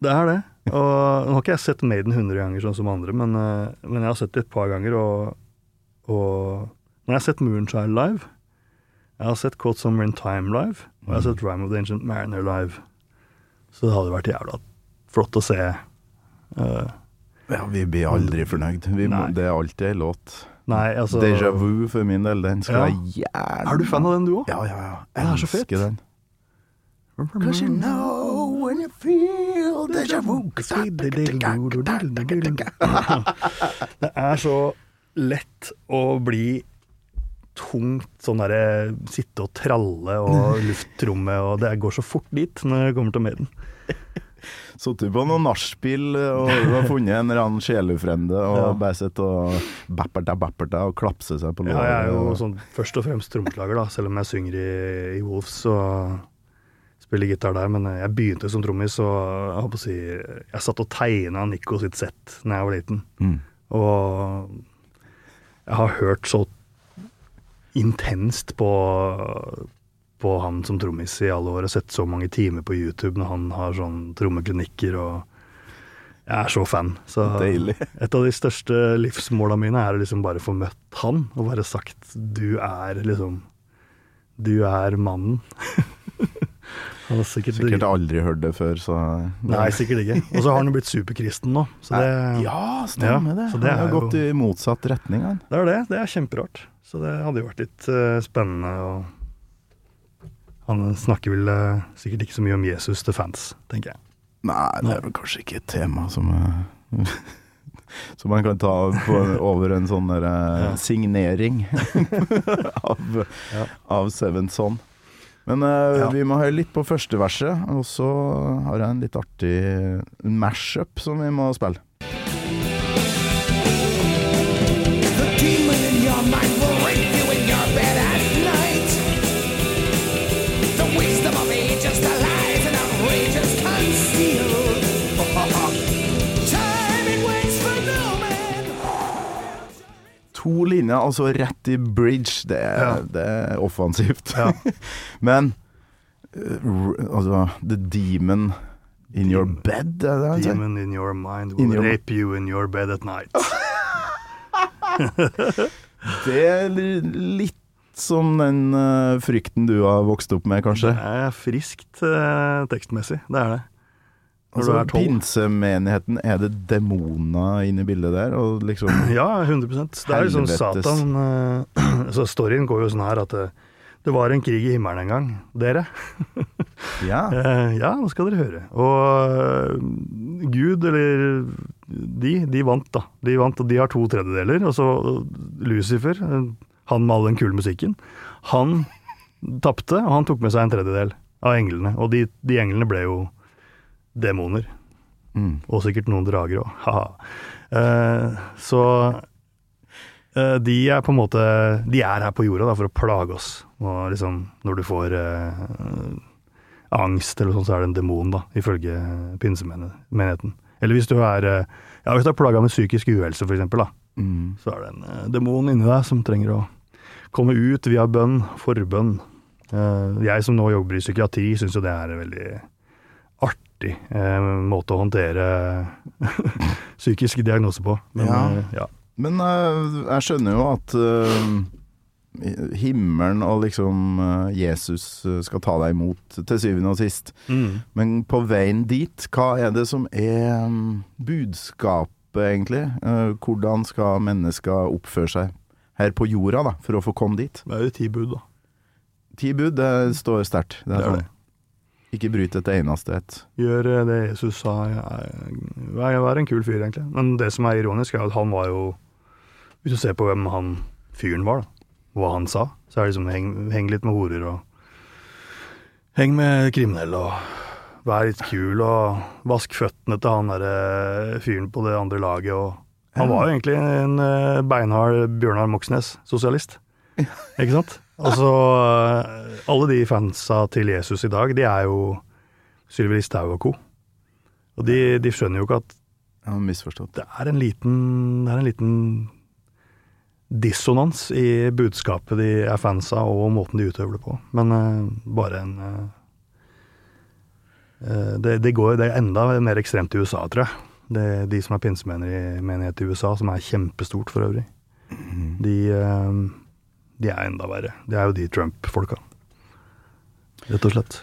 det er det. Og nå har ikke jeg sett Maiden 100 ganger sånn som andre, men, eh, men jeg har sett det et par ganger, og, og når jeg har sett Moonchild live, jeg har sett Caught Summer in Time live, og jeg har sett Rhyme of the Ancient Mariner live, så det hadde vært jævla flott å se. Uh, Ja, vi blir aldri fornøyd. Vi det er alltid ei låt. Nei, altså Déjà vu for min del, den skal Ja. jeg gjerne Er du fan av den, du òg? Ja, ja, ja. Den er så feel déjà den. Det er så lett å bli tungt sånn derre Sitte og tralle og luftrommet og det går så fort dit når jeg kommer til Maiden. Sittet på noen nachspiel og, og funnet en eller annen sjelefrende og Ja. bare sett og bapperta, bapperta og klapse seg på Ja, jeg er jo låret. sånn først og fremst trommeslager, da, selv om jeg synger i, i Wolves og spiller gitar der. Men jeg begynte som trommis, og jeg, på å si, jeg satt og tegna Nico sitt sett da jeg var liten. Mm. Og jeg har hørt så intenst på, på han som trommis i alle år, og sett så mange timer på YouTube når han har sånn trommeklinikker, og jeg er så fan. Så Deilig. et av de største livsmåla mine er å liksom bare få møtt han, og bare sagt du er liksom Du er mannen. Han har sikkert, Sikkert aldri hørt det før, så Nei, sikkert ikke. Og så har han jo blitt superkristen nå, så det, Ja, stemmer Ja, det. så det han har er jo- gått i motsatt retning, han. det er det. Det er kjemperart. Så det hadde jo vært litt uh, spennende og Han snakker vel eh, sikkert ikke så mye om Jesus til fans, tenker jeg. Nei, det er vel kanskje ikke et tema som eh, Som man kan ta på, over en sånn der, eh, Ja. signering av, Ja. av Seventh Son. Men uh, Ja. vi må høre litt på første verset, og så har jeg en litt artig mash-up som vi må spille. To linjer, altså rett i bridge. Det Ja. det er offensivt. Ja. Men eh, altså The demon in your bed, er det han? Demon in your mind In will your- rape you in your bed at night. Det er litt som den eh, frykten du har vokst opp med, kanskje? Det er friskt eh, tekstmessig, det er det. Altså. Pinsemenigheten, er det demoner inne i bildet der? Liksom Ja, 100% Det er liksom Helvetes. Satan uh, Så storyen går jo sånn her at det, det var en krig i himmelen en gang, dere. Ja. Uh, ja, nå skal dere høre. Og Gud, eller de, de vant, da. De vant, og de har to tredjedeler. Og så Lucifer, han med all den kule musikken, han tapte, og han tok med seg en tredjedel av englene. Og de, de englene ble jo demoner. Mm. Og sikkert noen drager òg. ha-ha. Uh, så uh, de er på en måte De er her på jorda da, for å plage oss. Og liksom, når du får uh, angst eller sånn, så er det en demon, da, ifølge pinsemenigheten. Eller hvis du er Ja, hvis du er plaga med psykisk uhelse, for eksempel, da, Mm. så er det en demon inni deg som trenger å komme ut via bønn, forbønn. Jeg som nå jobber i psykiatri, syns jo det er veldig artig eh, måte å håndtere psykisk diagnose på. Men Ja. eh, ja. Men uh, jeg skjønner jo at uh, himmelen og liksom uh, Jesus skal ta deg imot til syvende og sist. Men på veien dit, hva er det som er um, budskapet, egentlig? Hvordan skal mennesker oppføre seg her på jorda, da, for å få komme dit? Det er jo ti bud, da. Ti bud, det står sterkt. Det Det er er sånn. det. Ikke bryt et eneste et. Gjør eh, det Jesus sa. Jeg- Vær vær en kul fyr, egentlig. Men det som er ironisk, er at han var jo Hvis du ser på hvem han fyren var, da, hva han sa, så er det liksom heng, heng litt med horer og Heng med kriminelle og vær litt kul og vask føttene til han derre fyren på det andre laget og Han var jo egentlig en eh, beinhard Bjørnar Moxnes, sosialist. Ikke sant? Og så eh, Alle de fansa til Jesus i dag, de er jo Sylvi Listhaug og co. Og de, de skjønner jo ikke at det er en liten, det er en liten dissonans i budskapet de er fans av, og måten de utøver det på. Men uh, bare en eh, det, det, går, det er enda mer ekstremt i USA, tror jeg. Det, de som er pinsemenighet i i USA, som er kjempestort for øvrig, de, eh, de er enda verre. Det er jo de Trump-folka. Rett og slett.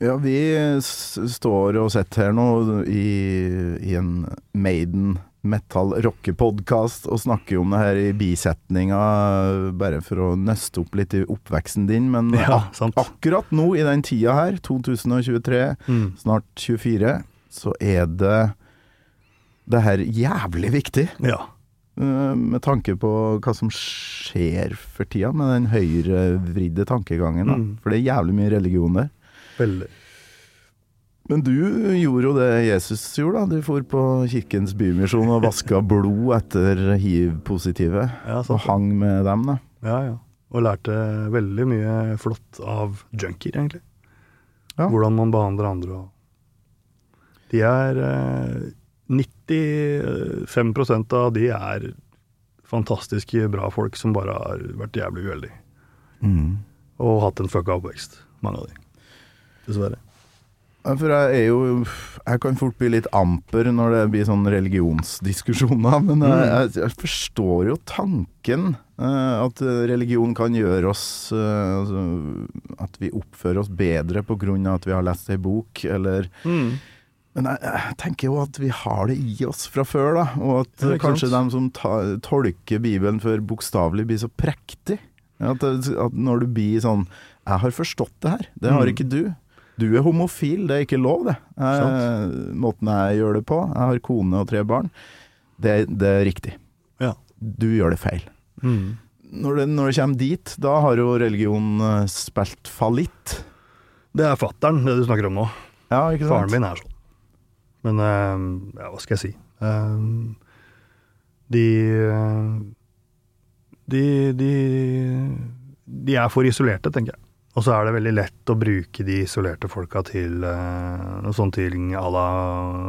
Ja, vi står og sitter her nå i, i en Maiden metal rockepodkast og snakker om det her i bisetninga, bare for å nøste opp litt i oppveksten din. Men Ja, ak akkurat nå, i den tida her, 2023, Mm. snart 24, så er det det her jævlig viktig. Ja. Eh, Med tanke på hva som skjer for tida med den høyrevridde tankegangen. Mm. For det er jævlig mye religion der. Veldig. Men du gjorde jo det Jesus gjorde, da. Du for på Kirkens Bymisjon og vaska blod etter hiv-positive. Ja, Og hang med dem, da. Ja, ja. Og lærte veldig mye flott av junkier, egentlig. Ja. Hvordan man behandler andre. Og de er eh, 95% av de er fantastiske bra folk som bare har vært jævlig uheldige. Og hatt en fucka oppvekst, mange av de. Dessverre. For jeg er jo Jeg kan fort bli litt amper når det blir sånn religionsdiskusjoner, men jeg, jeg, jeg forstår jo tanken. uh, at religion kan gjøre oss uh, altså, At vi oppfører oss bedre av at vi har lest ei bok, eller Men jeg, jeg tenker jo at vi har det i oss fra før, da. Og at eh, kanskje sant? de som ta, tolker Bibelen for bokstavelig, blir så prektig. At, at når du blir sånn 'Jeg har forstått det her, det har Mm. ikke du'. Du er homofil, det er ikke lov, det. Jeg, måten jeg gjør det på. Jeg har kone og tre barn. Det, det er riktig. Ja. Du gjør det feil. Mm. Når det, når det kommer dit, da har jo religion eh, spilt fallitt. Det er fattern, det du snakker om nå. Ja? Faren min er sånn. Men eh, ja, hva skal jeg si? Eh, de, eh, de De De er for isolerte, tenker jeg. Og så er det veldig lett å bruke de isolerte folka til uh, noe sånt til à la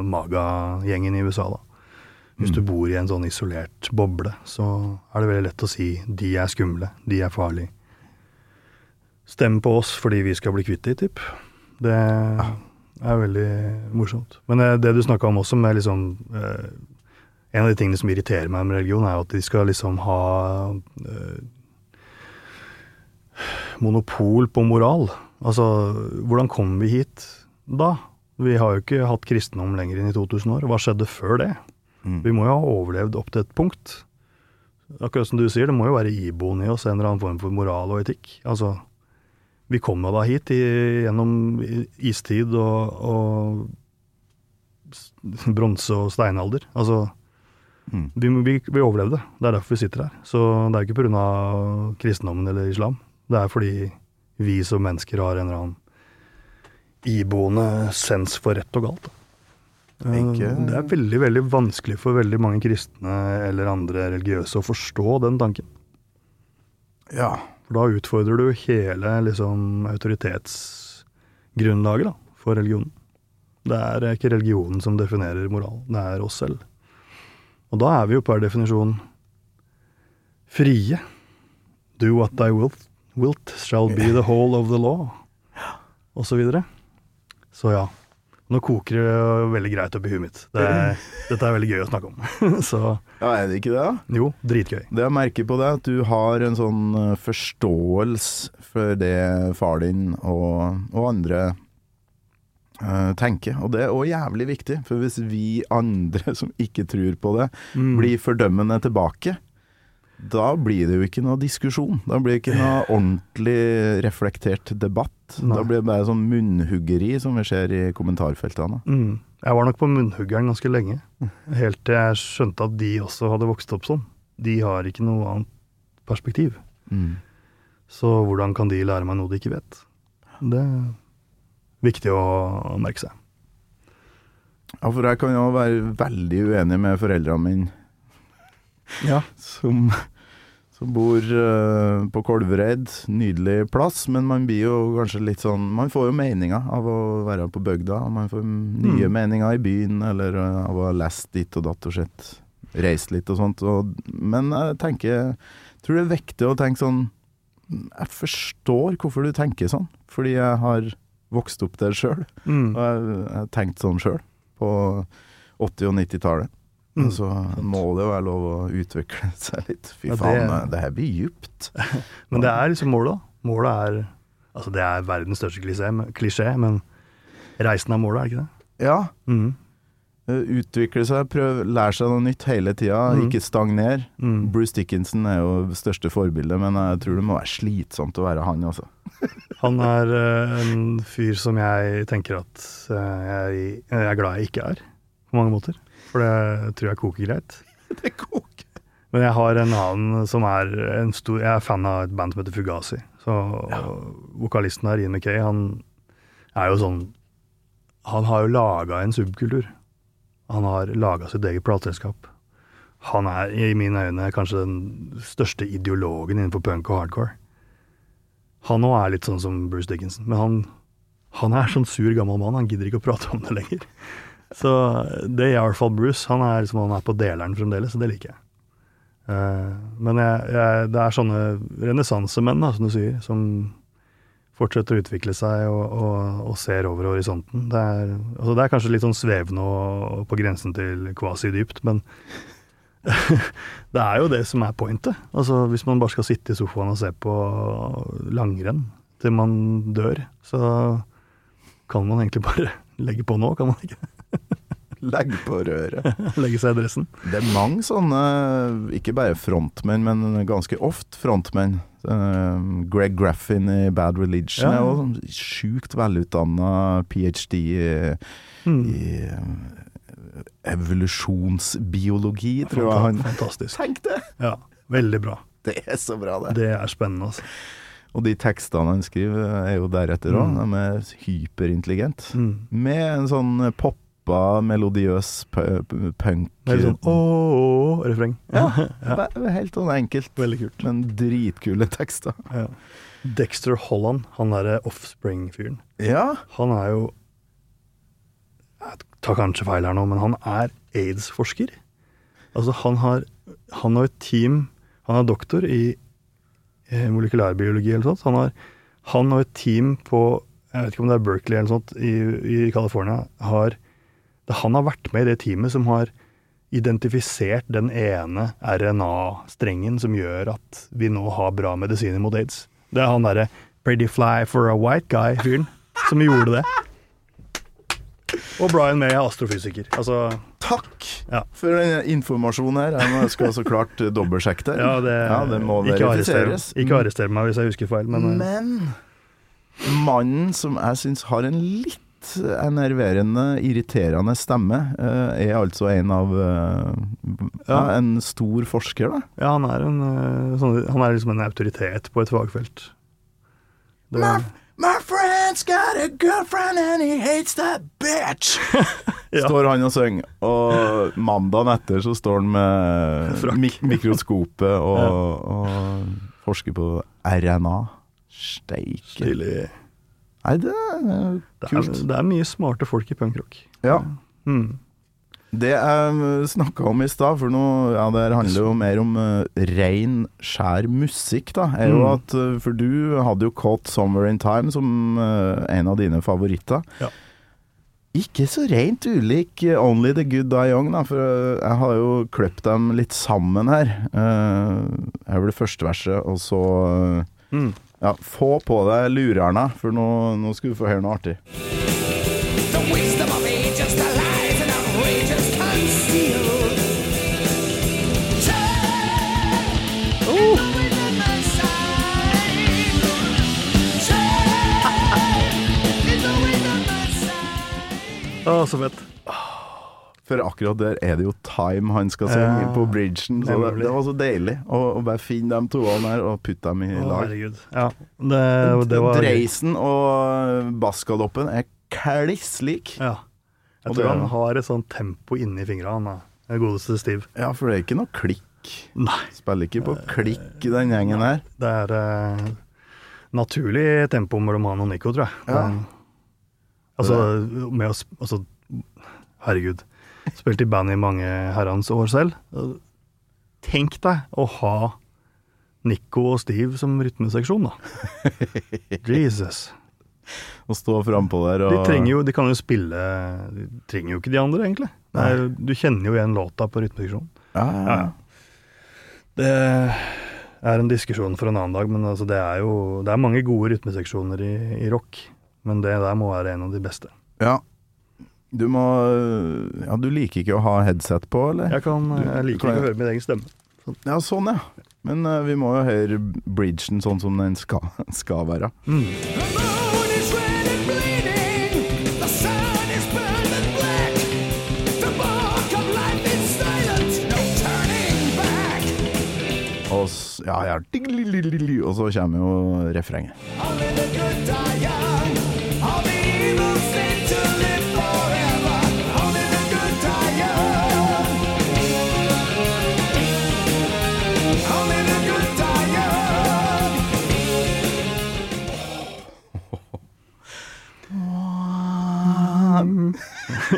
Maga-gjengen i USA, da. Hvis du bor i en sånn isolert boble, så er det veldig lett å si de er skumle, de er farlige. Stem på oss fordi vi skal bli kvitt de, typ. Det er veldig morsomt. Men eh, det du snakka om også, med liksom eh, En av de tingene som irriterer meg med religion, er jo at de skal liksom ha eh, monopol på moral. Altså, hvordan kom vi hit da? Vi har jo ikke hatt kristendom lenger enn i 2000 år. Hva skjedde før det? Mm. Vi må jo ha overlevd opp til et punkt. Akkurat som du sier, det må jo være iboende i oss en eller annen form for moral og etikk. Altså, vi kom jo da hit i, gjennom istid og, og bronse og steinalder. Altså, Mm. vi, vi, vi overlevde. Det er derfor vi sitter her. Så det er ikke pga. kristendommen eller islam. Det er fordi vi som mennesker har en eller annen iboende sens for rett og galt. Eh, Ikke- Det er veldig veldig vanskelig for veldig mange kristne eller andre religiøse å forstå den tanken. Ja. For da utfordrer du hele liksom, autoritetsgrunnlaget da, for religionen. Det er ikke religionen som definerer moral, det er oss selv. Og da er vi jo per definisjon frie. Do what thy wilt, wilt shall be the whole of the law, og så videre. Så ja. Nå koker det veldig greit oppi huet mitt. Det er, dette er veldig gøy å snakke om. så ja, er det ikke det? da? jo, dritgøy. Det jeg merker på deg, at du har en sånn eh, forståelse for det far din og, og andre uh, tenker. Og det er òg jævlig viktig, for hvis vi andre som ikke tror på det, Mm. blir fordømmende tilbake, da blir det jo ikke noe diskusjon. Da blir det ikke noe ordentlig reflektert debatt. Nei. Da blir det bare sånn munnhuggeri som vi ser i kommentarfeltene. Mm. Jeg var nok på munnhuggeren ganske lenge, helt til jeg skjønte at de også hadde vokst opp sånn. De har ikke noe annet perspektiv. Mm. Så hvordan kan de lære meg noe de ikke vet? Det er viktig å merke seg. Ja, for jeg kan jo være veldig uenig med foreldrene mine Ja. som, som bor uh, på Kolvereid. Nydelig plass, men man blir jo kanskje litt sånn Man får jo meninger av å være på bygda. og Man får nye Mm. meninger i byen, eller uh, av å ha lest ditt og datt og sett. Reist litt og sånt. Og, men jeg tenker tror det er viktig å tenke sånn Jeg forstår hvorfor du tenker sånn, fordi jeg har vokst opp der sjøl. Mm. Og jeg har tenkt sånn sjøl, på 80- og 90-tallet. Mm. Så må det jo være lov å utvikle seg litt. Fy Ja, det- faen, det, her blir djupt. Men det er liksom målet, da. Målet er Altså, det er verdens største klisjé, men- reisen er målet, er det ikke det? Ja, Mm. eh, utvikle seg, prøv, lære seg noe nytt hele tida, Mm. ikke stagner. Mm. Bruce Dickinson er jo det største forbildet, men jeg tror det må være slitsomt å være han, altså. Han er eh, en fyr som jeg tenker at eh, jeg, jeg er glad jeg ikke er, på mange måter. For det tror jeg koker greit. Det koker. Men jeg har en annen som er en stor Jeg er fan av et band som heter Fugazi. Så vokalisten her, Ian McKay, han er jo sånn Han har jo laga en subkultur. Han har laga sitt eget plateselskap. Han er i mine øyne kanskje den største ideologen innenfor punk og hardcore. Han òg er litt sånn som Bruce Dickinson, men han, han er sånn sur gammel mann. Han gidder ikke å prate om det lenger. Så det er i hvert fall Bruce. Han er, liksom, han er på deleren fremdeles, så det liker jeg. Uh, men jeg, jeg, det er sånne renessansemenn, som du sier, som fortsetter å utvikle seg og, og, og ser over horisonten. Det er, altså det er kanskje litt sånn svevende og på grensen til kvasi-dypt, men det er jo det som er pointet. Altså Hvis man bare skal sitte i sofaen og se på langrenn til man dør, så kan man egentlig bare legge på nå, kan man ikke? Legg på røret. Legge seg i dressen. Det er mange sånne, ikke bare frontmenn, men ganske ofte frontmenn. Eh, Greg Graffin i Bad Religion Ja. er jo sånn sjukt velutdanna ph.d. i, Mm. i eh, evolusjonsbiologi, tror jeg han Fantastisk. Tenk det! Ja, veldig bra. Det er så bra, det. Det er spennende, altså. Og de tekstene han skriver, er jo deretter òg. Mm. De er hyperintelligente. Mm. Med en sånn poppa, melodiøs pu- pu- punk Det litt sånn ååå-refreng. Ja, ja. Helt sånn enkelt, Veldig kult. men dritkule tekster. Ja. Dexter Holland, han derre Offspring-fyren, Ja, han er jo Jeg tar kanskje feil her nå, men han er aids-forsker. Altså, han har, han har et team Han er doktor i eh, molekylærbiologi eller sånt. Han har, han og et team på Jeg vet ikke om det er Berkeley eller sånt i, i California. Har, han har vært med i det teamet som har identifisert den ene RNA-strengen som gjør at vi nå har bra medisiner mot aids. Det er han derre 'pretty fly for a white guy'-fyren som gjorde det. Og Brian May er astrofysiker. Altså, takk Ja. for den informasjonen her. Jeg skal så klart dobbeltsjekke det. ja, det, Ja, det må ikke verifiseres. ikke arrester meg hvis jeg husker feil, men, eh, Men mannen som jeg syns har en litt enerverende, irriterende stemme, eh, er altså en av eh, ja, Ja. En stor forsker, da. ja, han er, en, eh, sånn, han er liksom en autoritet på et fagfelt. Det, My, my friend's got a girlfriend and he hates that bitch. Ja. Står han og synger. Og mandagen etter så står han med mik mikroskopet og, og forsker på RNA. Steike. stilig. Nei, det er Det er, kult. det er mye smarte folk i punkrock. Ja. Mm. Det jeg snakka om i stad, for nå, ja, det handler jo mer om uh, rein, skjær musikk, da, er jo Mm. at eh, For du hadde jo Caught Somewhere in Time som uh, en av dine favoritter. Ja. Ikke så rent ulik eh, Only The Good Die Young, da, for eh, jeg har jo kløpt dem litt sammen her. Uh, her var det første verset, og så uh, Mm. Ja, få på deg lurerne, for nå, nå skal du få høre noe artig. Oh. Å, så fett. For akkurat der er det jo time han skal synge Ja, på bridgen. Så det, det var så deilig å, å bare finne de toene der og putte dem i lag. Ja, det, det var Dreisen og bassgaloppen er kliss lik. Ja. Jeg tror han har et sånt tempo inni fingrene, han godeste Steve. Ja, for det er ikke noe klikk. Nei. Spiller ikke på klikk den gjengen her. Det er eh, naturlig tempo mellom han og Nico, tror jeg. Ja. Altså, med å altså, Herregud. Spilt i band i mange herrens år selv. Tenk deg å ha Nico og Steve som rytmeseksjon, da. Jesus. Å stå frampå der og De trenger jo, de kan jo spille De trenger jo ikke de andre, egentlig. Er, du kjenner jo igjen låta på rytmeseksjonen. Ja, ja. ja. Det er en diskusjon for en annen dag, men altså det er jo Det er mange gode rytmeseksjoner i, i rock, men det der må være en av de beste. ja. Du må Ja, du liker ikke å ha headset på, eller? Jeg, kan, jeg liker ikke å høre min egen stemme. Ja, sånn, ja. Men uh, vi må jo høre bridgen sånn som den skal, skal være. Back. Og, ja, ja, og så kommer jo refrenget. Only the good die young. All the evil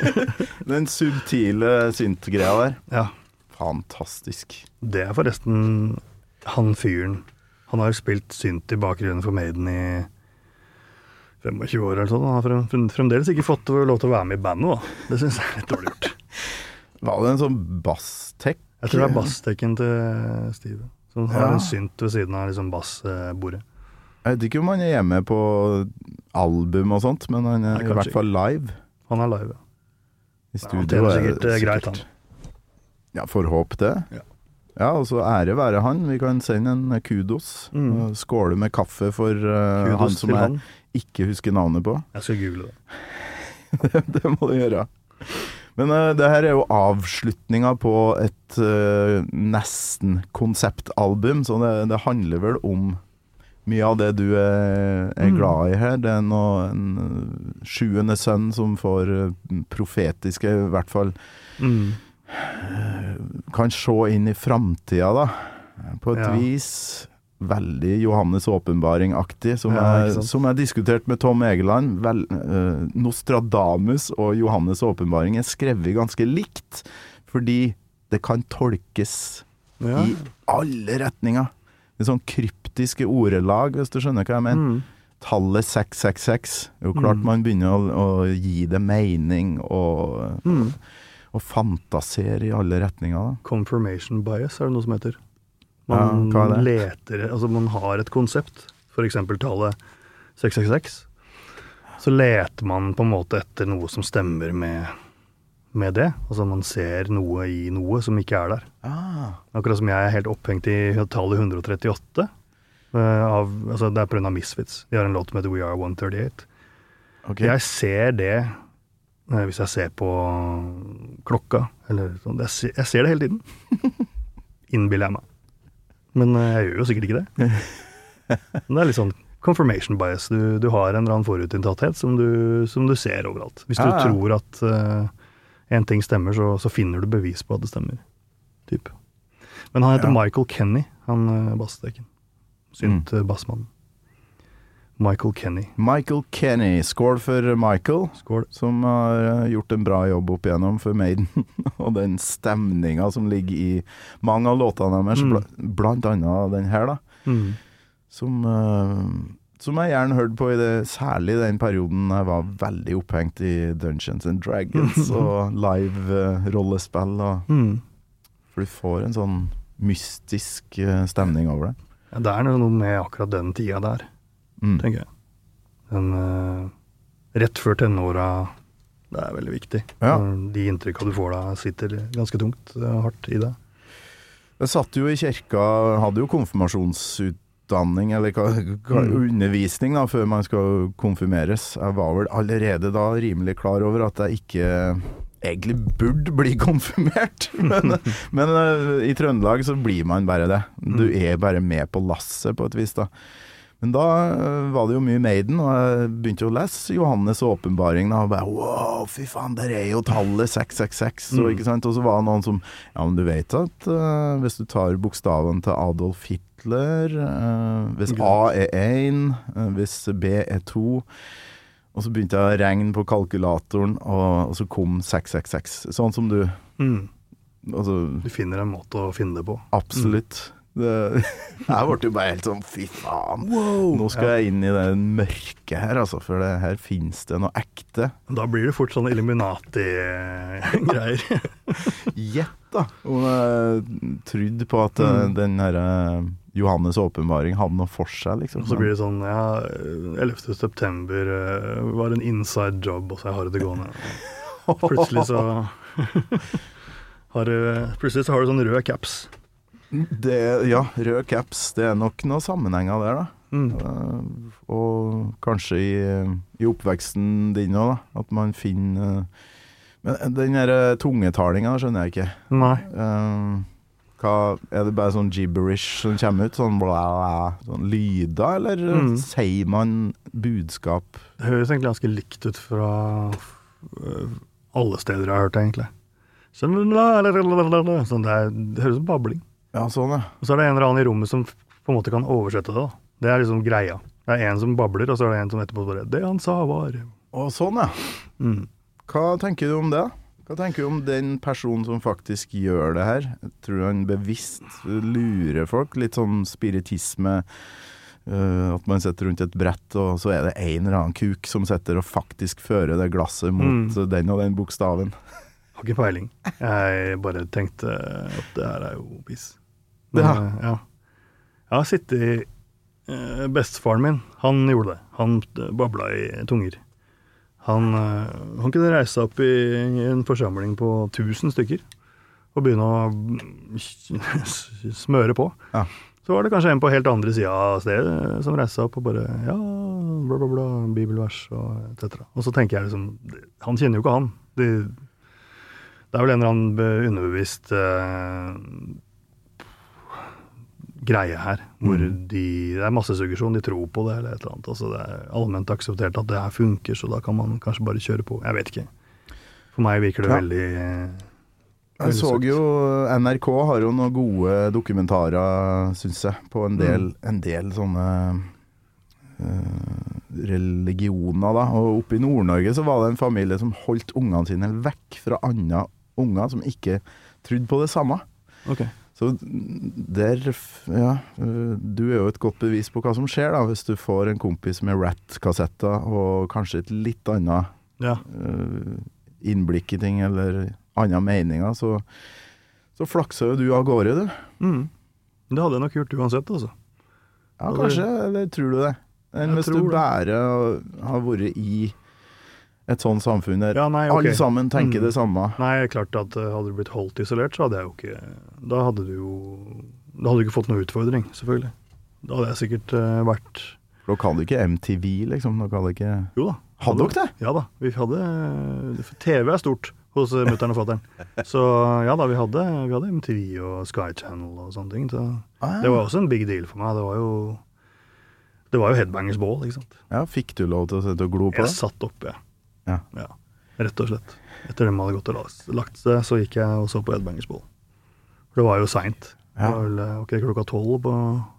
Den subtile synt-greia der. Ja. Fantastisk. Det er forresten han fyren. Han har jo spilt synt i bakgrunnen for Maiden i 25 år eller sånn. Han har frem, frem, fremdeles ikke fått lov til å være med i bandet, da. Det syns jeg er litt dårlig gjort. Var det en sånn basstech? Jeg tror det er basstekken til Steve. Som har Ja. en synt ved siden av liksom bassbordet. Jeg vet ikke om han er med på album og sånt, men han er Nei, i hvert fall live. Han er live, ja. I studio. ja, er sikkert, det sikkert greit, han. Ja, får håpe det. Ja. Ja, og så ære være han. Vi kan sende en kudos. Mm. Skåle med kaffe for uh, han som jeg han. ikke husker navnet på. Jeg skal google det. det må du gjøre. Men uh, det her er jo avslutninga på et uh, nesten konseptalbum, så det, det handler vel om mye av det du er, er Mm. glad i her. Det er noe, en eh, sjuende sønn som får eh, profetiske, i hvert fall Mm. kan se inn i framtida, da. På et Ja. vis veldig Johannes åpenbaring-aktig, som, Ja, som jeg diskuterte med Tom Egeland. Vel, eh, Nostradamus og Johannes åpenbaring er skrevet ganske likt, fordi det kan tolkes Ja. i alle retninger. Det er sånn kryptiske ordelag, hvis du skjønner hva jeg mener. Mm. Tallet 666. Det er jo klart Mm. man begynner å, å gi det mening og, Mm. og fantasere i alle retninger. da. Confirmation bias er det noe som heter. Ja, Man er leter Altså, man har et konsept, f.eks. tallet 666. Så leter man på en måte etter noe som stemmer med, med det. Altså man ser noe i noe som ikke er der. Ah. Akkurat som jeg er helt opphengt i tallet 138. Uh, av, altså det er pga. Misfits. De har en låt som heter We Are 138. Okay. Jeg ser det uh, hvis jeg ser på klokka, eller sånn. Jeg, ser, jeg ser det hele tiden. Innbiller jeg meg. Men uh, jeg gjør jo sikkert ikke det. Men det er litt sånn confirmation bias. Du, du har en eller annen forutinntatthet som du, som du ser overalt. Hvis du ja. tror at eh, en ting stemmer, så, så finner du bevis på at det stemmer. Typ. Men han heter Ja. Michael Kenny, han uh, basssteken. Synt mm. bassmannen. Michael Kenny. Michael Kenny. Skål for Michael, Skål. som har eh, gjort en bra jobb opp igjennom for Maiden. og den stemninga som ligger i mange av låtene deres, Mm. bl blant annet den her, da. Mm. Som, eh, som jeg gjerne hørte på i det, særlig den perioden jeg var veldig opphengt i Dungeons and Dragons og live eh, Mm. for du får en sånn mystisk eh, stemning over det. Ja, det er noe med akkurat den tida der, Mm. tenker jeg. Den uh, rett før tenåra, det er veldig viktig. Ja. De inntrykka du får da, sitter ganske tungt og hardt i deg. Jeg satt jo i kirka, hadde jo konfirmasjonsutdanning, eller hva, hva, Mm. undervisning, da, før man skal konfirmeres. Jeg var vel allerede da rimelig klar over at jeg ikke egentlig burde bli konfirmert. Men, men eh, i Trøndelag så blir man bare det. Du Mm. er bare med på lasset, på et vis, da. Men da eh, var det jo mye Maiden, og jeg begynte å lese Johannes' og åpenbaringen. og bare wow, fy faen, der er jo tallet 666. Og, Mm. sant? og så var det noen som Ja, men du vet at uh, hvis du tar bokstaven til Adolf Hitler uh, Hvis A er 1, uh, hvis B er 2 Og så begynte jeg å regne på kalkulatoren, og, og så kom 666. Sånn som du Mm. Altså, Du finner en måte å finne det på. absolutt. Det, jeg ble jo bare helt sånn fy faen. Nå skal jeg inn i det mørket her, altså, for det, her finnes det noe ekte. Da blir det fort sånn Illuminati-greier. Gjett, da, om jeg trodde på at eh, Mm. den her eh, Johannes' åpenbaring hadde noe for seg, liksom. Og så blir det sånn Ja, 11. september eh, var en inside job, og så har jeg det gående. Plutselig så har du Plutselig så har du sånn rød caps. Det, Ja, rød caps. Det er nok noen sammenhenger der, da. Mm. Eh, og kanskje i, i oppveksten din òg, da. At man finner eh, Men den der eh, tungetalinga skjønner jeg ikke. Nei. Uh, hva, er det bare sånn gibberish som kommer ut? Sånn, bla, bla, sånn lyder, eller Mm. sier man budskap? Det høres egentlig ganske likt ut fra alle steder jeg har hørt det, egentlig. Sånn, sånn det, er, det høres ut som babling. Ja, sånn, ja. Og så er det en eller annen i rommet som på en måte kan oversette det. da. Det er liksom greia. Det er en som babler, og så er det en som etterpå bare 'Det han sa, var' Og sånn, ja. mm. Hva tenker du om det? Hva tenker du om den personen som faktisk gjør det her? Jeg tror han bevisst lurer folk. Litt sånn spiritisme Uh, at man sitter rundt et brett, og så er det en eller annen kuk som sitter og faktisk fører det glasset mot Mm. den og den bokstaven. Har ikke peiling. Jeg bare tenkte at det her er jo piss. Men, Ja. eh, ja. Jeg har sittet i Bestefaren min, han gjorde det. Han eh, babla i tunger. Han, eh, han kunne reise seg opp i, i en forsamling på 1000 stykker og begynne å mm, smøre på. Ja. Så var det kanskje en på helt andre sida av stedet som reiste seg opp og bare Ja, bla, bla, bla, bibelvers og etc. Og så tenker jeg liksom Han kjenner jo ikke han. Det, det er vel en eller annen underbevist underbevisst eh, greie her, hvor Mm. de Det er massesuggesjon, de tror på det eller et eller annet. Altså det er allment akseptert at det her funker, så da kan man kanskje bare kjøre på. Jeg vet ikke. For meg virker det Ja. veldig Jeg så jo NRK har jo noen gode dokumentarer, syns jeg, på en del, Mm. en del sånne uh, religioner, da. Og oppe i Nord-Norge så var det en familie som holdt ungene sine vekk fra andre unger som ikke trodde på det samme. Ok. Så der Ja, du er jo et godt bevis på hva som skjer, da, hvis du får en kompis med Rat-kassetter og kanskje et litt annet Ja. øh, innblikk i ting, eller andre meninger, så, så flakser jo du av gårde, du. Mm. Det hadde jeg nok gjort uansett, altså. Ja, kanskje, eller tror du det? Enn hvis du bare har vært i et sånt samfunn der Ja, nei, okay. alle sammen tenker Mm. det samme. Nei, klart at eh, hadde du blitt holdt isolert, så hadde jeg jo ikke Da hadde du jo Da hadde du ikke fått noen utfordring, selvfølgelig. Da hadde jeg sikkert uh, vært Da Dere du ikke MTV, liksom? Dere du ikke Jo da. Hadde dere det? Ja da. Vi hadde TV er stort hos mutter'n og fatter'n. Så ja da, vi hadde, vi hadde MTV og Sky Channel og sånne ting. Så Ah, det var også en big deal for meg. Det var jo Det var jo Headbangers Ball, ikke sant. Ja, Fikk du lov til å sitte og glo på Jeg det? satt oppe, jeg. Ja. Rett og slett. Etter dem hadde gått og lagt- seg, så gikk jeg og så på Edbangers Ball. For det var jo seint. Det Ja. var vel eh, det klokka tolv på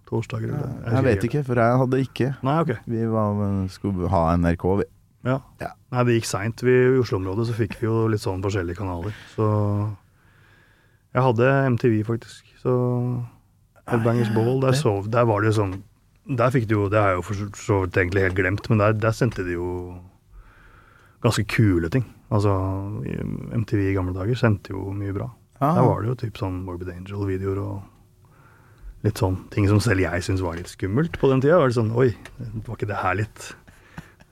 torsdager? eller? Jeg vet ikke, for jeg hadde ikke. Nei, ok. Vi var, skulle ha NRK, vi. Ja. Ja. Nei, det gikk seint. I Oslo-området så fikk vi jo litt sånn forskjellige kanaler. Så jeg hadde MTV, faktisk. Så Headbangers Ball, der, sov, der var det jo sånn Der fikk du jo Det har jeg jo for så vidt egentlig helt glemt, men der, der sendte de jo ganske kule ting. Altså, MTV i gamle dager sendte jo mye bra. Ah. Der var det jo typ sånn Morbid Angel-videoer og litt sånn ting som selv jeg syns var litt skummelt på den tida. Var det sånn Oi, var ikke det her litt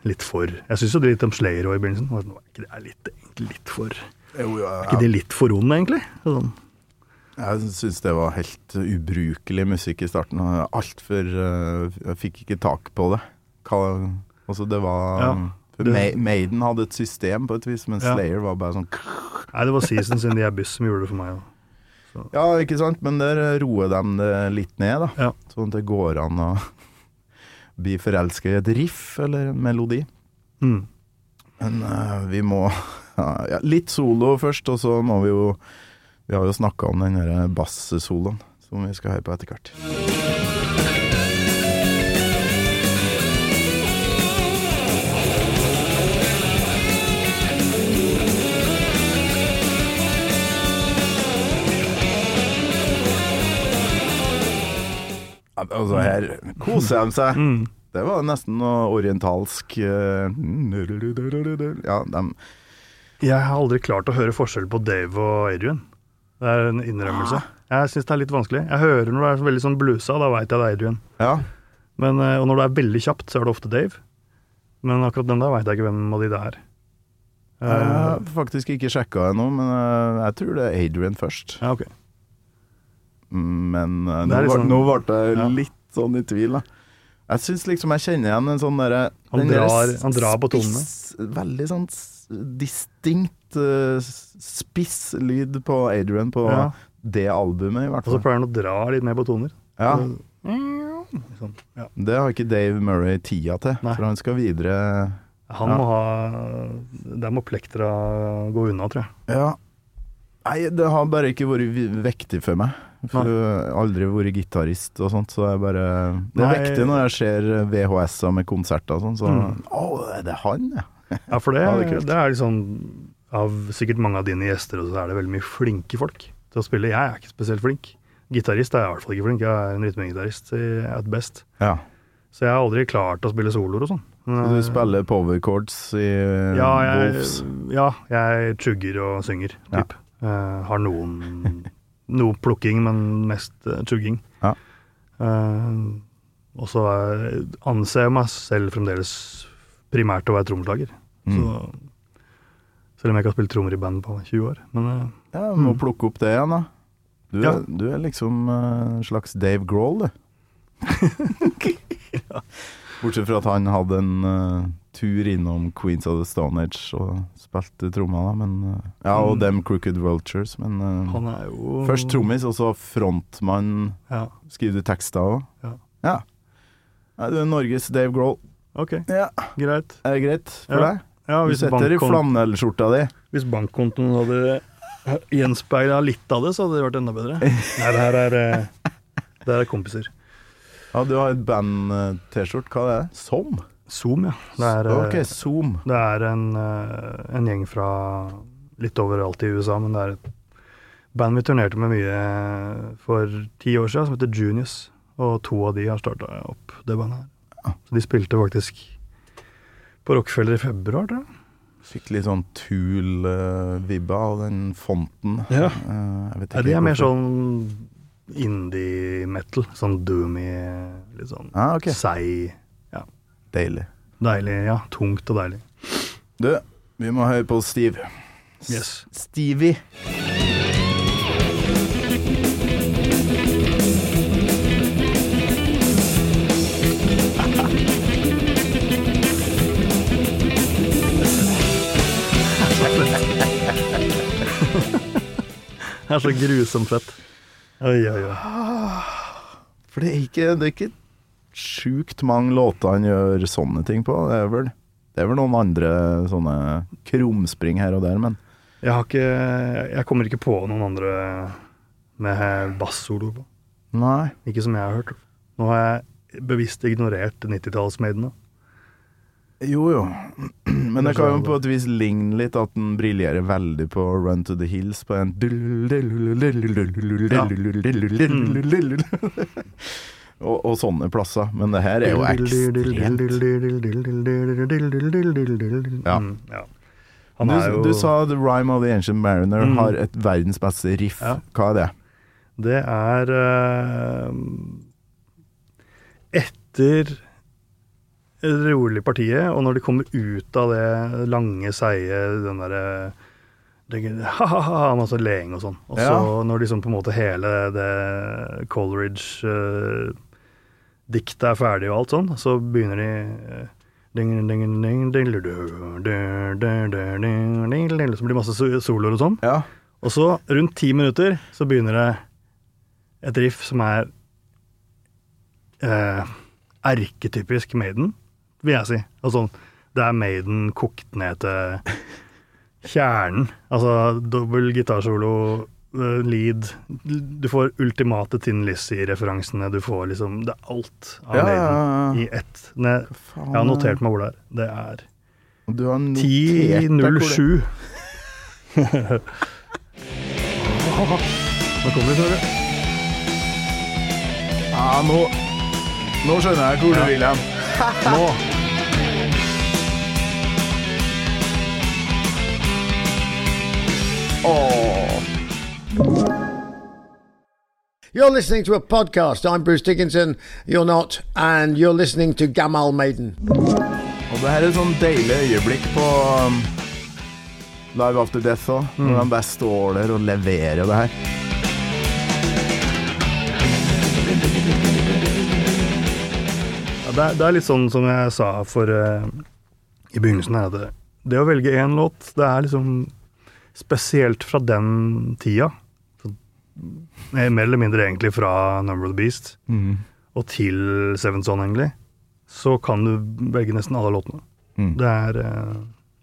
litt for Jeg syns jo litt om Slayer òg i begynnelsen. Var det- ikke det her litt, egentlig litt for Er Jo, ja, ikke de litt for onde, egentlig? Sånn. Jeg syns det var helt ubrukelig musikk i starten. Altfor uh, Jeg fikk ikke tak på det. Altså, det var Ja, for det- Maiden hadde et system på et vis, men Ja. Slayer var bare sånn Nei, det var Seasons in the Abyss som gjorde det for meg. også. Ja, ikke sant? Men der roer de det litt ned, da. Ja. Sånn at det går an å bli forelska i et riff eller en melodi. Mm. Men uh, vi må ja, ja, Litt solo først, og så må vi jo Vi har jo snakka om den der bassoloen som vi skal høre på etter hvert. Altså, her koser de seg. Mm. Det var nesten noe orientalsk eh, Ja, de Jeg har aldri klart å høre forskjell på Dave og Adrian. Det er en innrømmelse. Jeg syns det er litt vanskelig. Jeg hører når det er veldig sånn blusa, da veit jeg det er Adrian. Ja. Men, eh, og når det er veldig kjapt, så er det ofte Dave. Men akkurat den der veit jeg ikke hvem av de det er. Jeg Eh, har faktisk ikke sjekka ennå, men eh, jeg tror det er Adrian først. ja, ok. Men uh, nå, liksom- nå ble jeg Ja. litt sånn i tvil, da. Jeg syns liksom jeg kjenner igjen en sånn derre Han han drar på tonene. Veldig sånn distinkt uh, spiss lyd på Adrian på Ja. det albumet, i hvert Og så fall. pleier han å dra litt mer på toner. Ja, Sånn. Ja. det har ikke Dave Murray tida til, Nei. for han skal videre Han Ja. må ha Der må plektra gå unna, tror jeg. Ja. Nei, det har bare ikke vært vektig for meg. For jeg har aldri vært gitarist og sånt, så jeg bare Det er viktig når jeg ser VHS-er med konserter og sånn, så Mm. Å, er det han, ja? Ja, for det, Ja, det er er liksom Av sikkert mange av dine gjester, så er det veldig mye flinke folk til å spille. Jeg er ikke spesielt flink. Gitarist er jeg i hvert fall ikke flink. Jeg er en rytmegitarist at best. Ja. Så jeg har aldri klart å spille soloer og sånn. Så du eh, spiller power chords i eh, ja, jeg, Wolves? ja, jeg chugger og synger, Ja. typ. Eh, har noen Noe plukking, men mest eh, chugging. Ja. Uh, og så anser jeg meg selv fremdeles primært å være trommeslager. Mm. Så selv om jeg ikke har spilt trommer i band på 20 år. Men eh, Ja, må Mm. plukke opp det igjen, da. Du, Ja. er, du er liksom en en slags Dave Grohl, du. Bortsett fra at han hadde en eh, tur innom Queens of the Stone Age og spilte trommer, da. Men, eh, ja, og Mm. Them Crooked Vultures. Men eh, han er jo først trommis, og så frontmann. Ja, Skriver du tekster òg? Ja. ja. Nei, du er Norges Dave Grohl. ok, Ja, greit. Er det greit for Ja. deg? Ja, Du setter i flanellskjorta di. hvis bankkontoen hadde gjenspeila litt av det, så hadde det vært enda bedre. Nei, det her er, eh, det her er kompiser. Ja, du har et band-T-skjort. Hva er det? Som? Zoom, ja. Det er, okay, Zoom. det er en, eh, en gjeng fra litt overalt i USA, men det er et band vi turnerte med mye for ti år siden, som heter Junius. Og to av de har starta opp det bandet her. Så de spilte faktisk på Rockefeller i februar, tror jeg. Fikk litt sånn Tool-vibba av den fonten. Ja. Eh, jeg vet Nei, ikke de er mer sånn indie-metal. Sånn doomy, litt sånn Ah, okay. seig. Deilig. Deilig, ja. Tungt og deilig. Du, vi må høre på Steve. Yes. Stevie. Det er så grusomt fett. Oi, oi, oi. For det er ikke, det er ikke sjukt mange låter han gjør sånne ting på. Det er vel, det er vel noen andre sånne krumspring her og der, men Jeg har ikke Jeg kommer ikke på noen andre med bassolo på. nei. Ikke som jeg har hørt. Nå har jeg bevisst ignorert 90-tallsmadene. Jo, jo. Men det kan jo på et vis ligne litt at den briljerer veldig på Run to the Hills på en og, og sånne plasser. Men det her er jo ekstremt Ja. Mm, ja. Han du, er jo du sa The Rhyme of the Ancient Mariner Mm. har et verdens beste riff. Ja. Hva er det? Det er uh, Etter det rolige partiet, og når de kommer ut av det lange, seige, den derre ha-ha-ha, masse leing og sånn. Og så Ja. når liksom på en måte hele det Coleridge-diktet er ferdig og alt sånn, så begynner de eh, Så blir det masse so- soloer og sånn. Ja. Og så, rundt ti minutter, så begynner det et riff som er eh, erketypisk Maiden, vil jeg si. Altså, det er Maiden kokt ned til kjernen. Altså dobbel gitarsolo, lead Du får ultimate Tin Lizzie-referansene. Du får liksom Det er alt av Ja, Maiden i ett. Ne, jeg har notert meg hvor det er. Det er Du har notert deg hvor det- 10.07. Nå kommer vi, Snorre. Ja, nå, nå skjønner jeg hvor du vil hen. Nå. You're listening to a podcast. I'm Bruce Dickinson. You're not. And you're listening to Gamal Maiden. Og det her er et sånn deilig øyeblikk på um, Live After Death òg, når han bare står der og leverer det her. Ja, det, er, det er litt sånn som jeg sa for uh, i begynnelsen her, at det, det å velge én låt, det er liksom spesielt fra den tida. Eh, mer eller mindre egentlig fra Number of the Beast og til Seven Son, egentlig. Så kan du velge nesten alle låtene. Mm. Det er eh,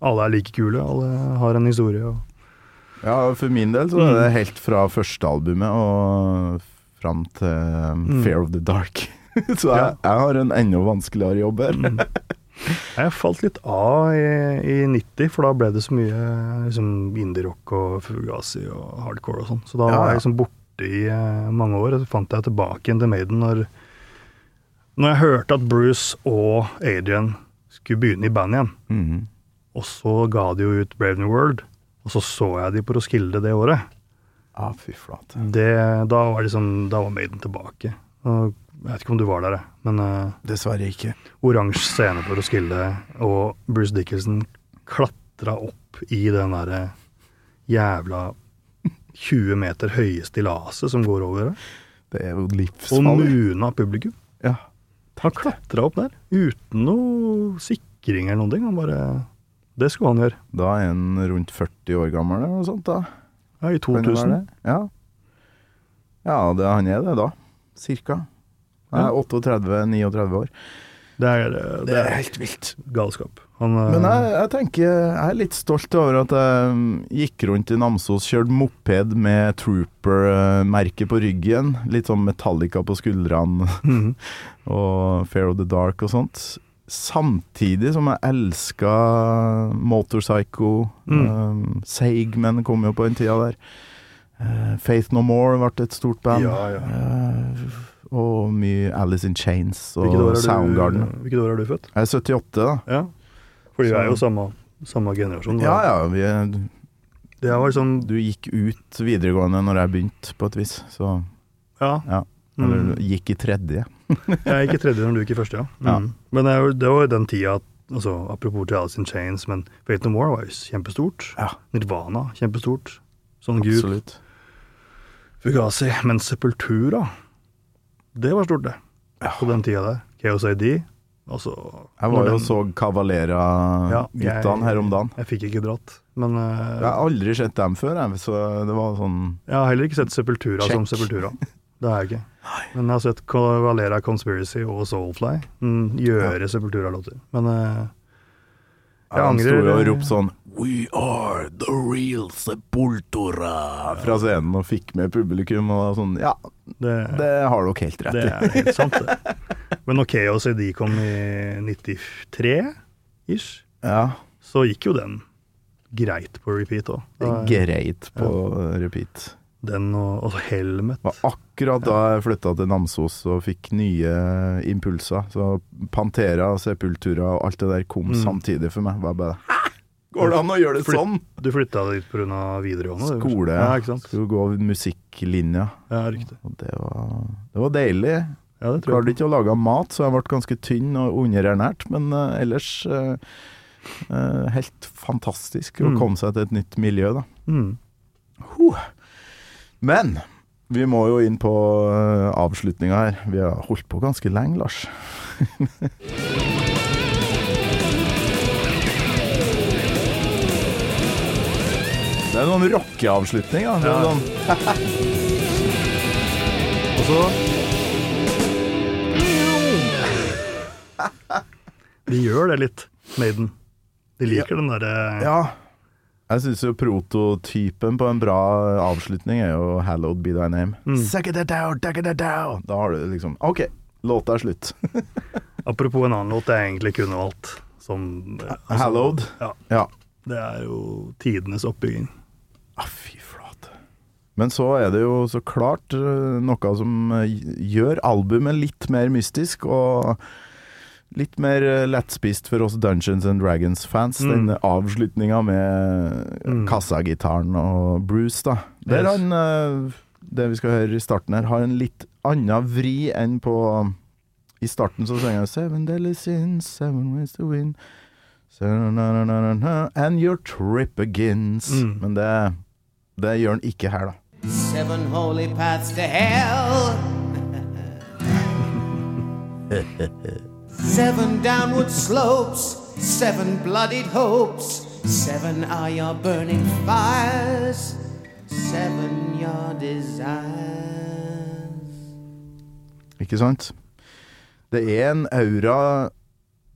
Alle er like kule, alle har en historie. Og, Ja, for min del så er det helt fra første albumet og fram til Fair Mm. Fear of the Dark. så jeg, jeg har en enda vanskeligere jobb her. Mm. Jeg falt litt av i, i 90, for da ble det så mye liksom, indie-rock og Fugazi og hardcore og sånn. Så da Ja, var jeg liksom borte i uh, mange år, og så fant jeg tilbake igjen til Maiden når, Når jeg hørte at Bruce og Adrian skulle begynne i band igjen, Mhm. og så ga de jo ut Brave New World, og så så jeg de på Roskilde det året, Ja, fy flate. det, da var liksom, da var Maiden tilbake. Og jeg vet ikke om du var der, men uh, Dessverre ikke. oransje scene på Roskilde, og Bruce Dickinson klatra opp i den derre jævla 20 meter høye stillaset som går over det, Det er jo og livsfarlig. muna publikum. Ja. Han klatra opp der uten noe sikring eller noen ting. Han bare Det skulle han gjøre. Da er han rundt 40 år gammel eller noe sånt, da. Ja, I Kan det være 2000. Ja. Ja, det, han er det da. Cirka. Han er Ja. 38-39 år. Det er, det, Det er helt vilt. galskap. Han, eh, Men jeg, jeg tenker Jeg er litt stolt over at jeg mm, gikk rundt i Namsos, kjørte moped med Trooper-merket på ryggen. Litt sånn Metallica på skuldrene Mhm. og Fair of the Dark og sånt. Samtidig som jeg elska Motorpsycho. Mm. Um, Seigmen kom jo på den tida der. Uh, Faith No More ble et stort band. Ja, ja. Eh, og mye Alice in Chains og Hvilket Soundgarden. du, hvilket år er du født? Jeg er 78, da. Ja. Fordi vi er jo samme, samme generasjon. Ja ja, vi er, Det var liksom du gikk ut videregående når jeg begynte, på et vis. Så Ja. ja. Eller Mm. gikk i tredje. Jeg gikk i tredje når du gikk i første, ja. Ja. Mm. Men det, var jo den tida at altså, Apropos til Alice in Chains, men Fate No More var jo kjempestort. Ja. Nirvana, kjempestort. Sånn Gud. Absolutt. Fugazi. Men Sepultura, det var stort, det. På den tida der. Chaos ID. Altså Jeg var jo den- så Cavalera-guttene her om dagen. Jeg fikk ikke dratt. Men uh, Jeg har aldri sett dem før, jeg, så det var sånn jeg har heller ikke sett Sepultura som Sepultura. Det har jeg ikke. Men jeg har sett Cavalera Conspiracy og Soulfly mm, gjøre Sepultura-låter. Men eh, jeg Han sto angrer. Og ropte sånn We are the real Sepultura. Fra scenen og fikk med publikum og sånn Ja, det, det har dere helt rett det er helt sant, det. Men når Chaos ID kom i 93-ish, Ja, så gikk jo den greit på repeat òg. greit på repeat. Den og, og Helmet. Var akkurat da jeg flytta til Namsos og fikk nye impulser. Så Pantera, Sepultura og alt det der kom Mm. samtidig for meg. Var bare Hæ? Går det an å gjøre det sånn? Du flytta dit pga. videregående? Skole. Ja, ikke sant? Skulle gå musikklinja. Ja, riktig. Og det var, det var deilig. Ja, det tror Klarte ikke å lage mat, så jeg ble ganske tynn og underernært. Men uh, ellers uh, uh, helt fantastisk å Mm. komme seg til et nytt miljø, da. Mm. Men vi må jo inn på uh, avslutninga her. Vi har holdt på ganske lenge, Lars. Det er noen rockeavslutning, da. Ja. Noen... Og så De gjør det litt, Maiden. De liker den derre ja. Jeg syns jo prototypen på en bra avslutning er jo 'Hallowed be thy name'. Mm. Da har du liksom OK, låta er slutt. Apropos en annen låt jeg egentlig kunne valgt. Som eh, altså, Hallowed. Ja. Ja. Det er jo tidenes oppbygging. Ah, fy flate. Men så er det jo så klart eh, noe som eh, gjør albumet litt mer mystisk, og litt mer eh, lettspist for oss Dungeons and Dragons-fans. Mm. Den avslutninga med Mm. kassagitaren og Bruce, da. Der Yes. han, eh, det vi skal høre i starten her, har en litt annen vri enn på I starten så synger han 'Seven deadly sins, seven ways to win'. And your trip begins. Mm. Men det, det gjør han ikke her, da. Seven holy paths to hell. seven downward slopes, seven bloodied hopes, seven are your burning fires, seven your desires. Ikke sant? Det er en aura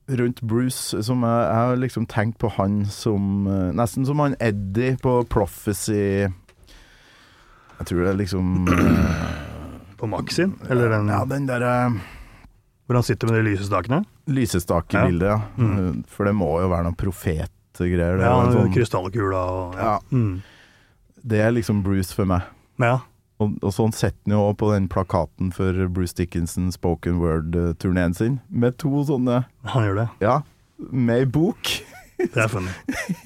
rundt Bruce som jeg, jeg har liksom tenkt på han som eh, Nesten som han Eddie på Prophecy. Jeg tror det er liksom eh, På Maxin? eller den Ja, den derre hvor han sitter med de lysestakene. lysestakebildet, ja. Mm. For det må jo være noen profetgreier. Ja, sånn, Krystallkula og Ja. Mm. det er liksom Bruce for meg. ja. Og, og sånn setter han jo på den plakaten for Bruce Dickinson spoken word-turneen sin, med to sånne Han gjør det. Ja, med ei bok. Det er funny.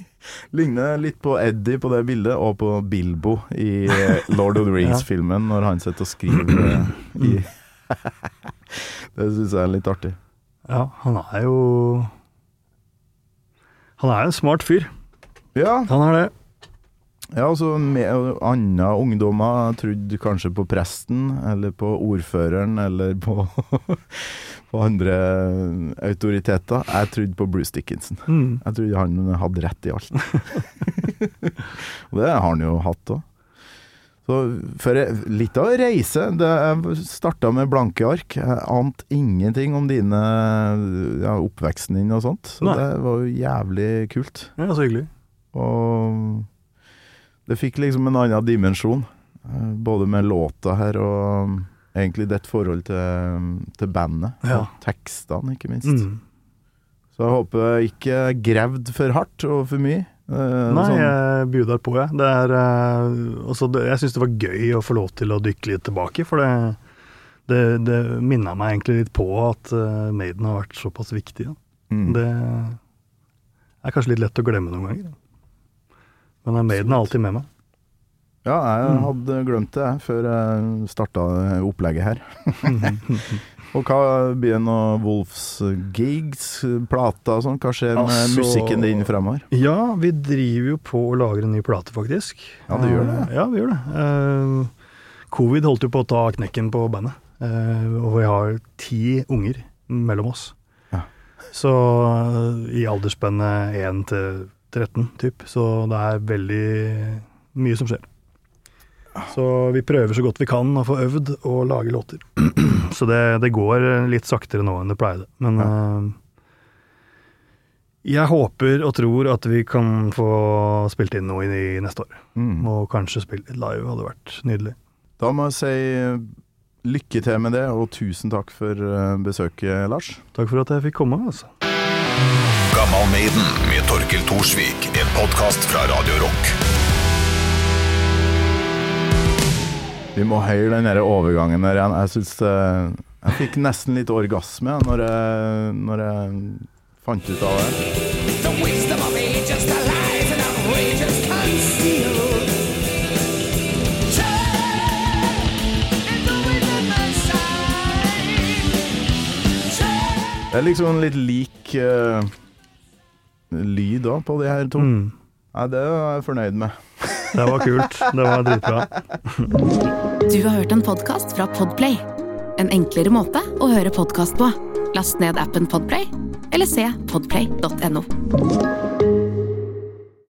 Ligner litt på Eddie på det bildet, og på Bilbo i eh, Lord of the Rings-filmen, når han sitter og skriver i Det syns jeg er litt artig. Ja, han er jo Han er en smart fyr. Ja, Han er det. ja altså med andre ungdommer trodde kanskje på presten, eller på ordføreren, eller på, på andre autoriteter. Jeg trodde på Bruce Dickinson. Mm. Jeg trodde han hadde rett i alt. Og det har han jo hatt òg. Så for litt av en reise. Det, jeg starta med blanke ark. Jeg ante ingenting om dine ja, oppveksten din og sånt. Så Nei. det var jo jævlig kult. Ja, så hyggelig. Og det fikk liksom en annen dimensjon. eh, Både med låta her og egentlig ditt forhold til, til bandet. Ja. Og tekstene, ikke minst. Mm. Så jeg håper jeg ikke gravd for hardt og for mye. Eh, Nei, sånn- jeg bjuder på, jeg. Det er eh, altså, Jeg syns det var gøy å få lov til å dykke litt tilbake, for det, det, det minna meg egentlig litt på at eh, Maiden har vært såpass viktig. Mm. Det er kanskje litt lett å glemme noen ganger. Men Maiden er alltid med meg. Ja, jeg Mm. hadde glemt det før jeg starta opplegget her. og hva blir noe Wolfs gigs, plater og sånn? Hva skjer med Altså- musikken din fremover? Ja, vi driver jo på å lage en ny plate, faktisk. Ja, det gjør det. Ja, vi gjør det. Uh, Covid holdt jo på å ta knekken på bandet, Uh, og vi har ti unger mellom oss. Ja. Så eh, i aldersspennet 1 til 13, typ. Så det er veldig mye som skjer. Så vi prøver så godt vi kan å få øvd og lage låter. Så det, det går litt saktere nå enn det pleide. Men eh, jeg håper og tror at vi kan få spilt inn noe i neste år. Mm. Og kanskje spilt litt live, hadde vært nydelig. Da må jeg si lykke til med det, og tusen takk for eh, besøket, Lars. Takk for at jeg fikk komme. altså. Gammal Maiden med Torkel Thorsvik. En podkast fra Radio Rock. Vi må høre den der overgangen der igjen. Jeg syns Jeg fikk nesten litt orgasme når jeg, når jeg fant ut av det. Det er liksom litt lik uh, lyd da på de her to. Mm. Nei, det er jeg fornøyd med. Det var kult. Det var dritbra. Du har hørt en podkast fra Podplay. En enklere måte å høre podkast på. Last ned appen Podplay, eller se podplay.no.